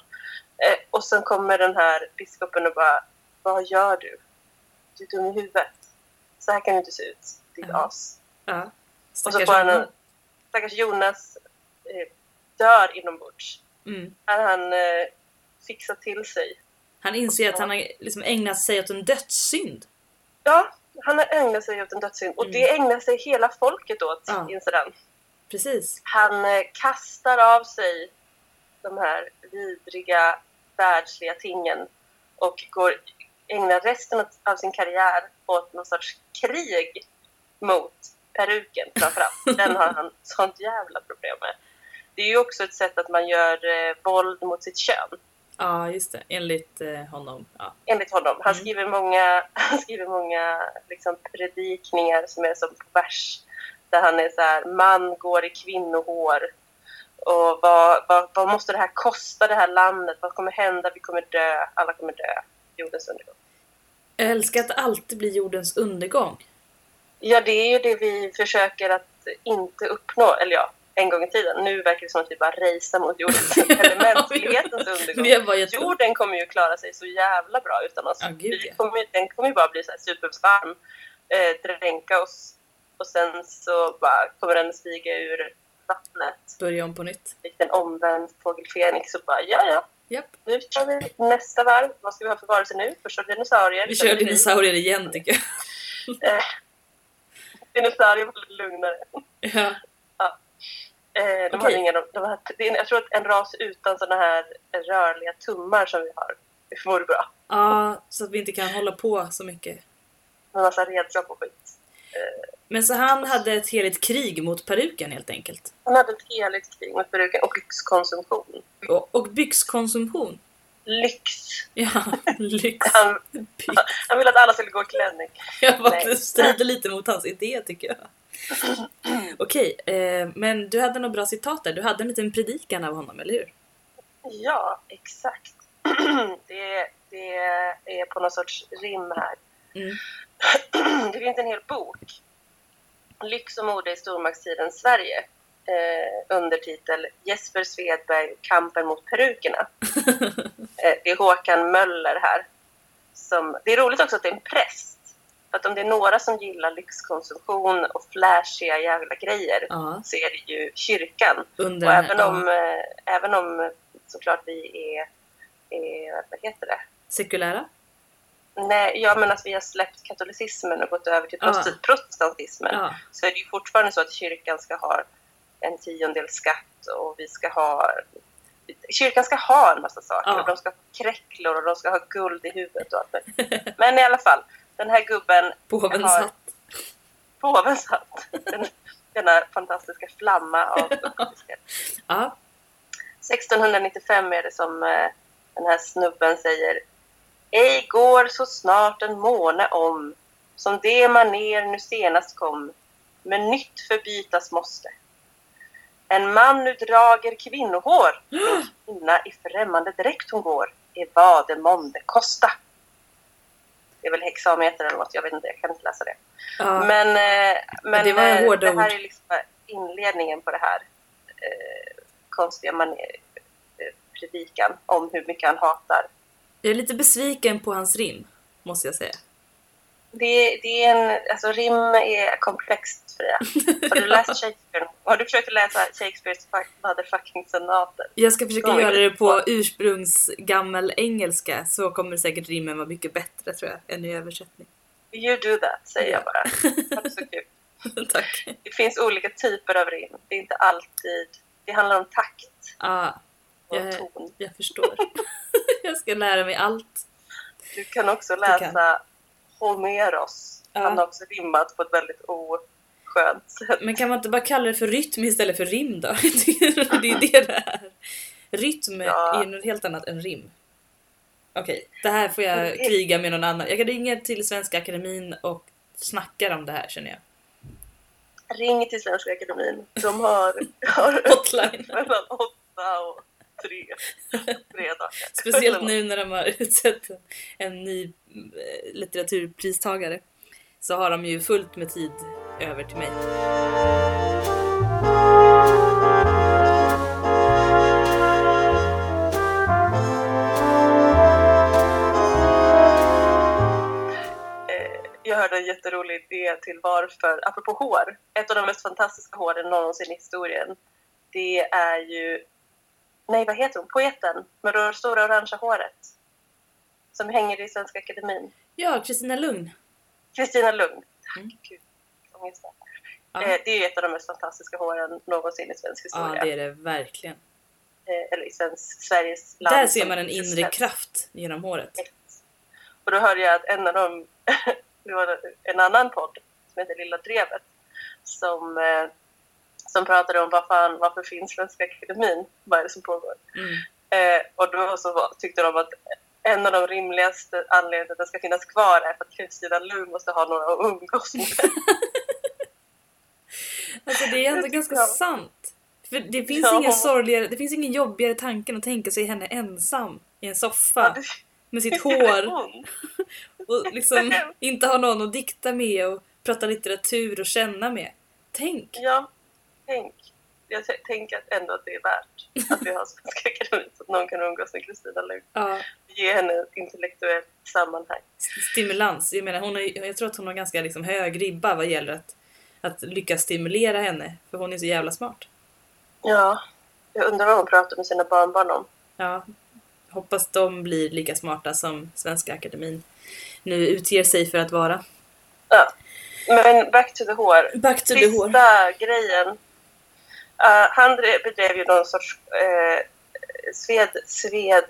Eh, och sen kommer den här biskopen och bara, vad gör du? Du är dum i huvudet. Så här kan du inte se ut, ditt Mhm. as. Ja. Och så får han en, stackars Jonas eh, dör inombords. Mm. Här han eh, fixat till sig. Han inser att han har liksom ägnat sig åt en dödssynd. Ja, han har ägnat sig åt en dödssynd. Och det ägnar sig hela folket åt, Ja. inser han. Precis. Han eh, kastar av sig de här vidriga världsliga tingen och går, ägnar resten av- av sin karriär åt någon sorts krig mot peruken framförallt. Den har han sånt jävla problem med. Det är ju också ett sätt att man gör eh, våld mot sitt kön. Ja, just det. Enligt eh, honom. Ja. enligt honom. Han Mm. skriver många, han skriver många liksom, predikningar som är som på vers. Där han är så här, man går i kvinnohår. Och vad, vad, vad måste det här kosta det här landet? Vad kommer hända? Vi kommer dö. Alla kommer dö. Jordens undergång. Jag älskar att alltid blir jordens undergång. Ja, det är ju det vi försöker att inte uppnå. Eller ja, en gång i tiden. Nu verkar det som att vi bara racear mot jordens, eller mänsklighetens undergång. Jorden kommer ju klara sig så jävla bra utan oss. Ja, gud, Vi ja. kommer, den kommer ju bara bli så här supervarm, eh, dränka oss och sen så bara kommer den stiga ur vattnet Börja om på nytt. likt en omvänd fågel Fenix och bara ja, ja, Japp. nu kör vi nästa varv. Vad ska vi ha för varelser nu? Första dinosaurier. Vi sen kör är det dinosaurier igen tycker jag. Eh, dinosaurier var lite lugnare. Ja. Eh, de Okej. hade inga, de, det är, jag tror att en ras utan såna här rörliga tummar som vi har det vore bra. ja, så att vi inte kan hålla på så mycket. Med massa redskap och skit. Men så han hade ett heligt krig mot peruken helt enkelt. Han hade ett heligt krig mot peruken och lyxkonsumtion. Och, och byxkonsumtion. Lyx! Ja, lyx. Han, Byx. han ville att alla skulle gå i klänning. Jag bara, det strider lite mot hans idé tycker jag. Okej, eh, men du hade något bra citat där. Du hade en liten predikan av honom, eller hur? Ja, exakt. det, det är på någon sorts rim här. Mm. det finns en hel bok. Lyx och mode i stormaktstiden Sverige. Eh, undertitel Jesper Svedberg, kampen mot perukerna. eh, det är Håkan Möller här. Som, det är roligt också att det är en präst. Att om det är några som gillar lyxkonsumtion och flashiga jävla grejer Ja, så är det ju kyrkan. under Och även här, om, ja, eh, även om eh, såklart vi är, är, vad heter det? sekulära. Nej, ja men att vi har släppt katolicismen och gått över till Ja. protestantismen Ja, så är det ju fortfarande så att kyrkan ska ha en tiondel skatt och vi ska ha Kyrkan ska ha en massa saker. Ja. Och de ska ha kräcklor och de ska ha guld i huvudet och allt. Men i alla fall, den här gubben, påvens har- hatt. påvens hatt, den, denna fantastiska flamma av. Ja, 1695 är det som eh, den här snubben säger Ej går så snart en måne om som det maner nu senast kom men nytt förbytas måste. En man nu drager kvinnohår en kvinna i främmande dräkt hon går är vad det månde kosta. Det är väl hexameter eller något, jag vet inte, jag kan inte läsa det. ja. Men, eh, men det eh, det här är liksom inledningen på det här eh, konstiga maner, eh, predikan om hur mycket han hatar. Jag är lite besviken på hans rim, måste jag säga. Det, det är en, alltså rim är komplext Freja. Har du läst Shakespeare? Har du försökt läsa Shakespeares fuck- motherfucking sonater? Jag ska försöka göra det på ursprungsgammel engelska så kommer säkert rimmen vara mycket bättre tror jag, än i översättning. You do that, säger Ja. jag bara. Det så kul. Tack. Det finns olika typer av rim. Det är inte alltid... Det handlar om takt Ja, Jag- ton. jag förstår. jag ska lära mig allt. Du kan också kan. läsa Homeros. Ja. Han har också rimmat på ett väldigt oskönt sätt. Men kan man inte bara kalla det för rytm istället för rim då? Det är det det är. Rytm Ja. är något helt annat än rim. Okej, det här får jag kriga med någon annan. Jag kan ringa till Svenska Akademin och snacka om det här känner jag. Ring till Svenska Akademin. De har, har Hotline. mellan åtta och tre, tre dagar. Speciellt nu när de har utsett en, en ny eh, litteraturpristagare. Så har de ju fullt med tid över till mig. Eh, Jag hörde en jätterolig idé till varför, apropå hår, ett av de mest fantastiska håren någonsin i historien. Det är ju, nej vad heter hon, poeten med det stora orangea håret. Som hänger i Svenska Akademin. Ja, Kristina Lugn. Kristina Lugn. Tack Mm. gud. Ja, Eh, Det är ju ett av de mest fantastiska håren någonsin i svensk ja historia. det är det verkligen. Eh, Eller i svensk, Sveriges land. Där ser man en inre svensk. kraft genom håret. Och då hörde jag att en av dem, det var en annan podd som heter Lilla Drevet som, eh, som pratade om vad fan, varför finns Svenska Akademin? Vad är det som pågår? Mm. Eh, och då så tyckte de att en av de rimligaste anledningarna att den ska finnas kvar är för att Kristina Lund måste ha några att umgås med. Alltså det är ändå ganska jag. sant. För det finns Ja. ingen sorgligare, det finns ingen jobbigare tanken att tänka sig henne ensam i en soffa med sitt hår och liksom inte ha någon att dikta med och prata litteratur och känna med. Tänk! Ja, tänk. Jag tänker att ändå att det är värt att vi har Svenska Akademin så att någon kan umgås med Kristina Lund. Ja, Ge henne ett intellektuellt sammanhang. stimulans. Jag menar, hon ju- jag tror att hon har ganska liksom hög ribba vad gäller att, att lyckas stimulera henne. För hon är så jävla smart. Ja, jag undrar vad hon pratar med sina barnbarn om. Ja, hoppas de blir lika smarta som Svenska Akademin nu utger sig för att vara. Ja. Men back to the hår. Back to the hår. Sista grejen. Uh, han drev- bedrev ju någon sorts uh, Sved, Svedberg.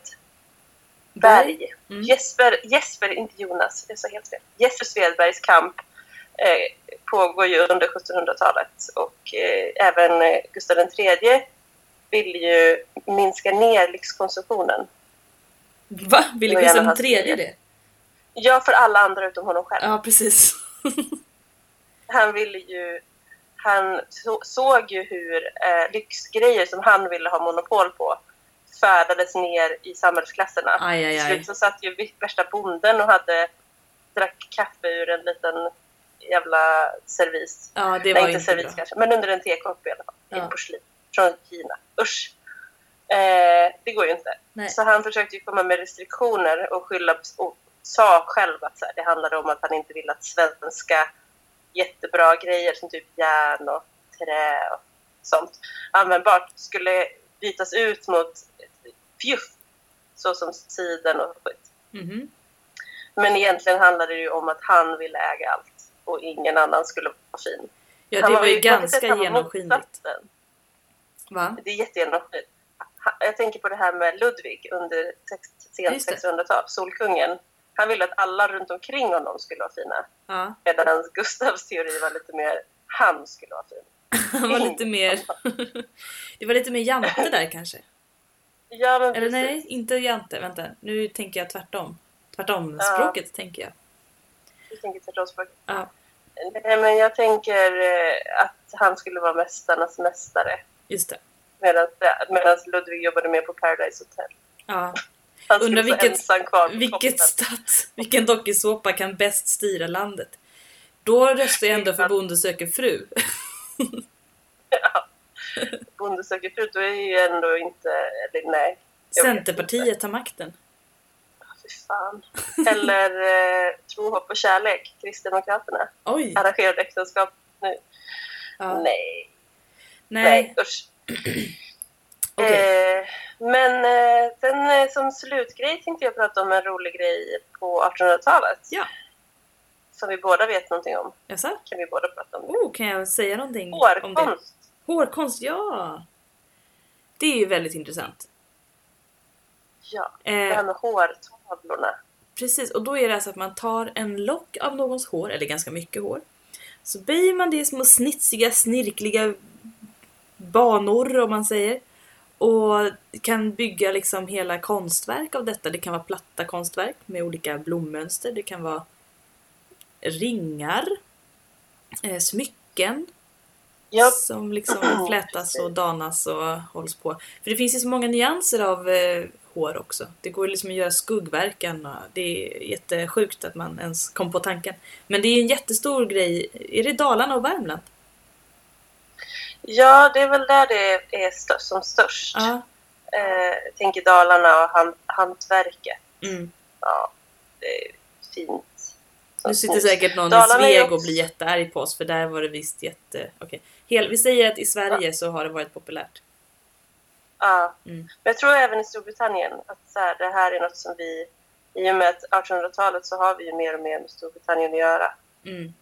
Mm. Jesper, Jesper, inte Jonas, jag sa helt fel. Jesper Svedbergs kamp eh, pågår ju under 1700-talet och eh, även eh, Gustav III vill ju minska ner lyxkonsumtionen. Va? Ville Gustav III det? Ja, för alla andra utom honom själv. Ja, precis. han ville ju han så, såg ju hur eh, lyxgrejer som han ville ha monopol på färdades ner i samhällsklasserna. Aj, aj, Till slut så satt ju värsta bonden och hade drack kaffe ur en liten jävla servis. Ja, det Nej, var inte inte servis bra. kanske, men under en tekopp i alla fall. Ja. I porslin. Från Kina. Usch! Eh, det går ju inte. Nej. Så han försökte ju komma med restriktioner och skylla och sa själv att här, det handlade om att han inte ville att svenska jättebra grejer som typ järn och trä och sånt användbart skulle bytas ut mot fjuff såsom siden och skit. Mhm. Men egentligen handlade det ju om att han ville äga allt och ingen annan skulle vara fin. Ja, det var ju man kan ganska var genomskinligt. Va? Det är jättegenomskinligt. Jag tänker på det här med Ludvig under det. 1600-tal, Solkungen. Han ville att alla runt omkring honom skulle vara fina. Ja. Medan Gustavs teori var lite mer, han skulle vara fin. Han var lite mer... det var lite mer jante där kanske. Ja, men Eller precis. nej, inte jante. Vänta, nu tänker jag tvärtom. Tvärtom språket tänker jag. Jag tänker tvärtomspråk. Ja, Nej, men jag tänker eh, att han skulle vara mästarnas mästare. just det. Medan Ludvig jobbade mer på Paradise Hotel. Ja. Undrar vilket- Vilket stats, vilken dokusåpa kan bäst styra landet? Då röstar jag ändå för Bonde söker fru. Ja. Bonde söker fru, då är ju ändå inte... Eller nej. Centerpartiet tar makten. Fy fan. Eller eh, Tro, hopp och kärlek, Kristdemokraterna. Oj! Arrangerade äktenskap nu. Ja. Nej. Nej, Nej, usch. Okej. Eh, men eh, sen eh, som slutgrej tänkte jag prata om en rolig grej på 1800-talet. Ja. som vi båda vet någonting om. Jaså? Kan vi båda prata om. Oh, kan jag säga någonting om det? Hårkonst! Hårkonst, ja! Det är ju väldigt intressant. Ja, det Eh, här med hårtavlorna. Precis, och då är det alltså att man tar en lock av någons hår, eller ganska mycket hår. Så böjer man det i små snitsiga, snirkliga banor om man säger. Och kan bygga liksom hela konstverk av detta. Det kan vara platta konstverk med olika blommönster. Det kan vara ringar, eh, smycken Ja, som liksom flätas och danas och hålls på. För det finns ju så många nyanser av eh, hår också. Det går liksom att göra skuggverkan och det är jättesjukt att man ens kom på tanken. Men det är en jättestor grej. Är det Dalarna och Värmland? Ja, det är väl där det är stö- som störst. Ja. Eh, jag tänker Dalarna och hand- hantverket. Mm. Ja, det är fint. Nu sitter säkert någon i Dalarna är Sveg också- och blir jättearg på oss för där var det visst jätte... Okej. Hel... Vi säger att i Sverige så har det varit populärt. Ja. Mm. Men jag tror även i Storbritannien att så här, det här är något som vi... I och med att 1800-talet så har vi ju mer och mer med Storbritannien att göra. Mm.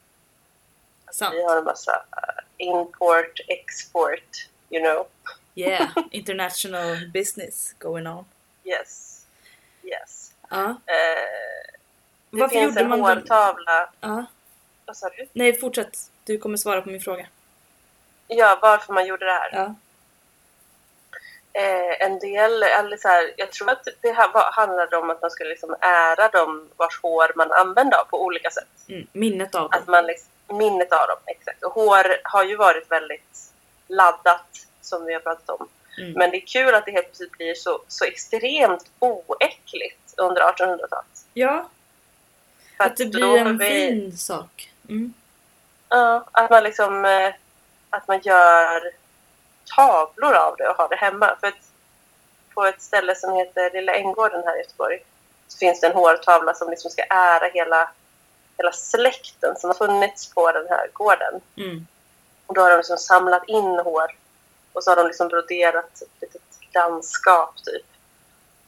Sant. Vi har en massa eh, import, export, you know. Yeah, international business going on. Yes. Yes. Ja. Eh, det Varför finns gjorde en hårtavla. Ja. Vad sa du? Nej, fortsätt. Du kommer svara på min fråga. Ja, varför man gjorde det här. Ja. Eh, en del, eller så här, jag tror att det här var, handlade om att man skulle liksom ära dem vars hår man använde av på olika sätt. Mm. Minnet av Att dem. man liksom, minnet av dem, exakt. Och hår har ju varit väldigt laddat, som vi har pratat om. Mm. Men det är kul att det helt plötsligt blir så, så extremt oäckligt under 1800-talet. Ja, För att det blir en vi- fin sak. Mm. Ja, att man liksom eh, att man gör tavlor av det och har det hemma. För att på ett ställe som heter Lilla Änggården här i Göteborg så finns det en hårtavla som liksom ska ära hela, hela släkten som har funnits på den här gården. Mm. Och då har de liksom samlat in hår och så har de liksom broderat ett litet landskap typ.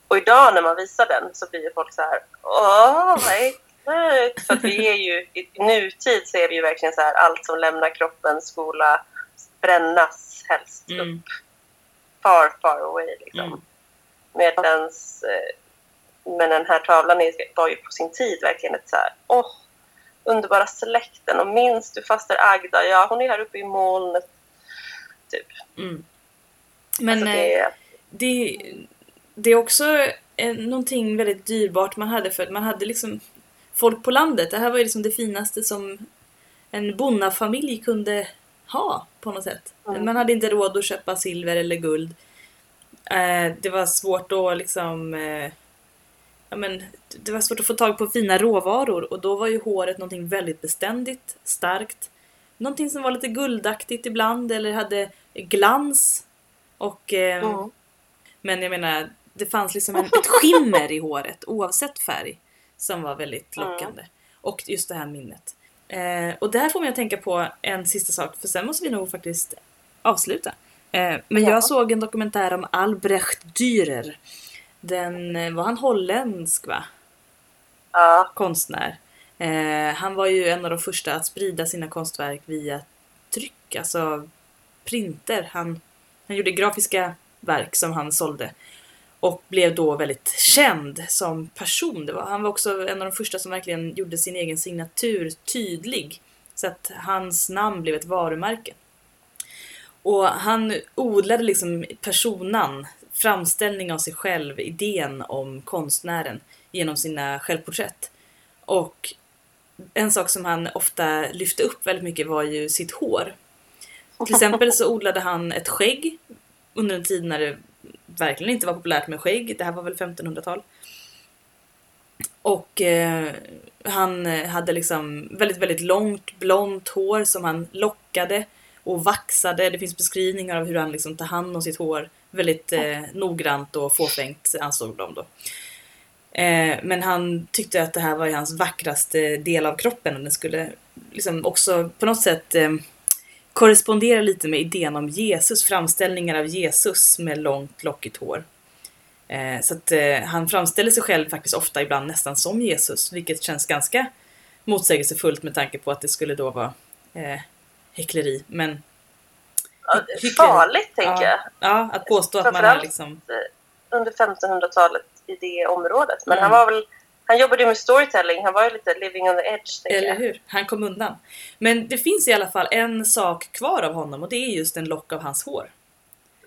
Och idag när man visar den så blir ju folk så här Åh, vad äckligt! För att vi är ju, i nutid så är det ju verkligen så här allt som lämnar kroppen skola brännas helst upp Mm. far, far away liksom. Mm. Medans, eh, men den här tavlan är, var ju på sin tid verkligen ett så här, åh, underbara släkten och minns du faster Agda? Ja, hon är här uppe i molnet. Typ. Mm. Men alltså, eh, det är, det, det är också eh, någonting väldigt dyrbart man hade för att man hade liksom folk på landet. Det här var ju liksom det finaste som en bonnafamilj kunde ha på något sätt. Mm. Man hade inte råd att köpa silver eller guld. Eh, det var svårt att liksom eh, ja, men, det var svårt att få tag på fina råvaror och då var ju håret någonting väldigt beständigt, starkt. Någonting som var lite guldaktigt ibland eller hade glans. Och eh, mm. men jag menar, det fanns liksom en, ett skimmer i håret oavsett färg som var väldigt Mm. lockande. Och just det här minnet. Eh, och det här får mig att tänka på en sista sak, för sen måste vi nog faktiskt avsluta. Eh, men Ja. jag såg en dokumentär om Albrecht Dürer. Den, eh, var han holländsk va? ja, konstnär. Eh, han var ju en av de första att sprida sina konstverk via tryck, alltså printer. Han, han gjorde grafiska verk som han sålde och blev då väldigt känd som person. Var, han var också en av de första som verkligen gjorde sin egen signatur tydlig så att hans namn blev ett varumärke. Och han odlade liksom personan, framställning av sig själv, idén om konstnären genom sina självporträtt. Och en sak som han ofta lyfte upp väldigt mycket var ju sitt hår. Till exempel så odlade han ett skägg under en tid när det verkligen inte var populärt med skägg. Det här var väl 1500-tal. Och eh, han hade liksom väldigt, väldigt långt blont hår som han lockade och vaxade. Det finns beskrivningar av hur han liksom tar hand om sitt hår väldigt eh, noggrant och fåfängt ansåg de då. Eh, men han tyckte att det här var hans vackraste del av kroppen och den skulle liksom också på något sätt eh, korrespondera lite med idén om Jesus, framställningar av Jesus med långt lockigt hår. Eh, så att han framställer sig själv faktiskt ofta ibland nästan som Jesus, vilket känns ganska motsägelsefullt med tanke på att det skulle då vara eh, häckleri. Men. Farligt, tänker ja, jag. ja, att påstå att man är liksom... Under 1500-talet i det området. Men Mm. han var väl... Han jobbade ju med storytelling. Han var ju lite living on the edge, Eller jag. hur? Han kom undan. Men det finns i alla fall en sak kvar av honom och det är just en lock av hans hår.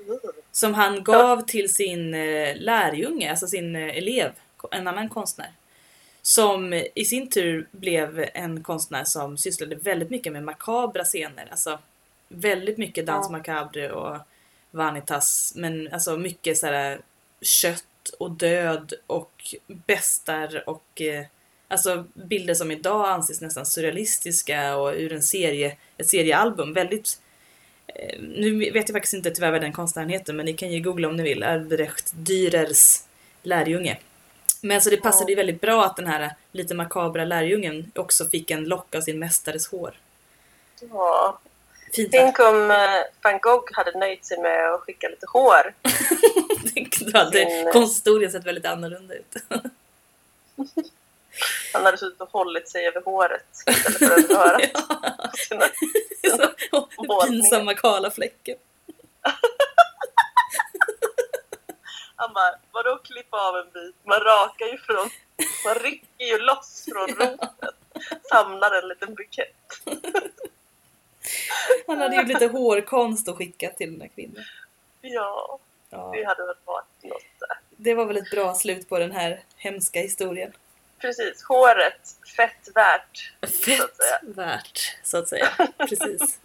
Mm. Som han gav till sin eh, lärjunge, alltså sin eh, elev, en annan konstnär. Som i sin tur blev en konstnär som sysslade väldigt mycket med makabra scener. Alltså väldigt mycket dans Ja. macabre och vanitas. Men alltså mycket sådär kött och död och bestar och eh, alltså bilder som idag anses nästan surrealistiska och ur en serie, ett seriealbum. Väldigt eh, nu vet jag faktiskt inte tyvärr vad den konstnären heter, men ni kan ju googla om ni vill. Albrecht Dürers lärjunge. Men så det passade ju väldigt bra att den här lite makabra lärjungen också fick en lock av sin mästares hår. Ja. Fint? Tänk om eh, van Gogh hade nöjt sig med att skicka lite hår. Då hade Sin- konsthistorien sett väldigt annorlunda ut. Han hade suttit och hållit sig över håret istället för sina... Så, och Målningar. pinsamma kala fläcken. Han bara, vadå klippa av en bit? Man rakar ju från... Man rycker ju loss från roten. Samlar en liten bukett. Han hade gjort lite hårkonst och skickat till den här kvinnan. Ja, Ja, det hade väl varit något där. det var väl ett bra slut på den här hemska historien. Precis, håret, fett värt. Så Fett att säga. värt, så att säga. Precis.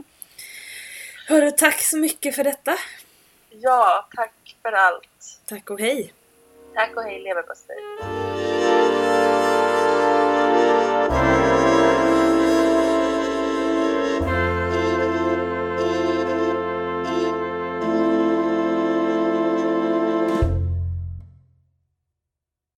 Hörru, tack så mycket för detta. Ja, tack för allt. Tack och hej. Tack och hej leverpastej.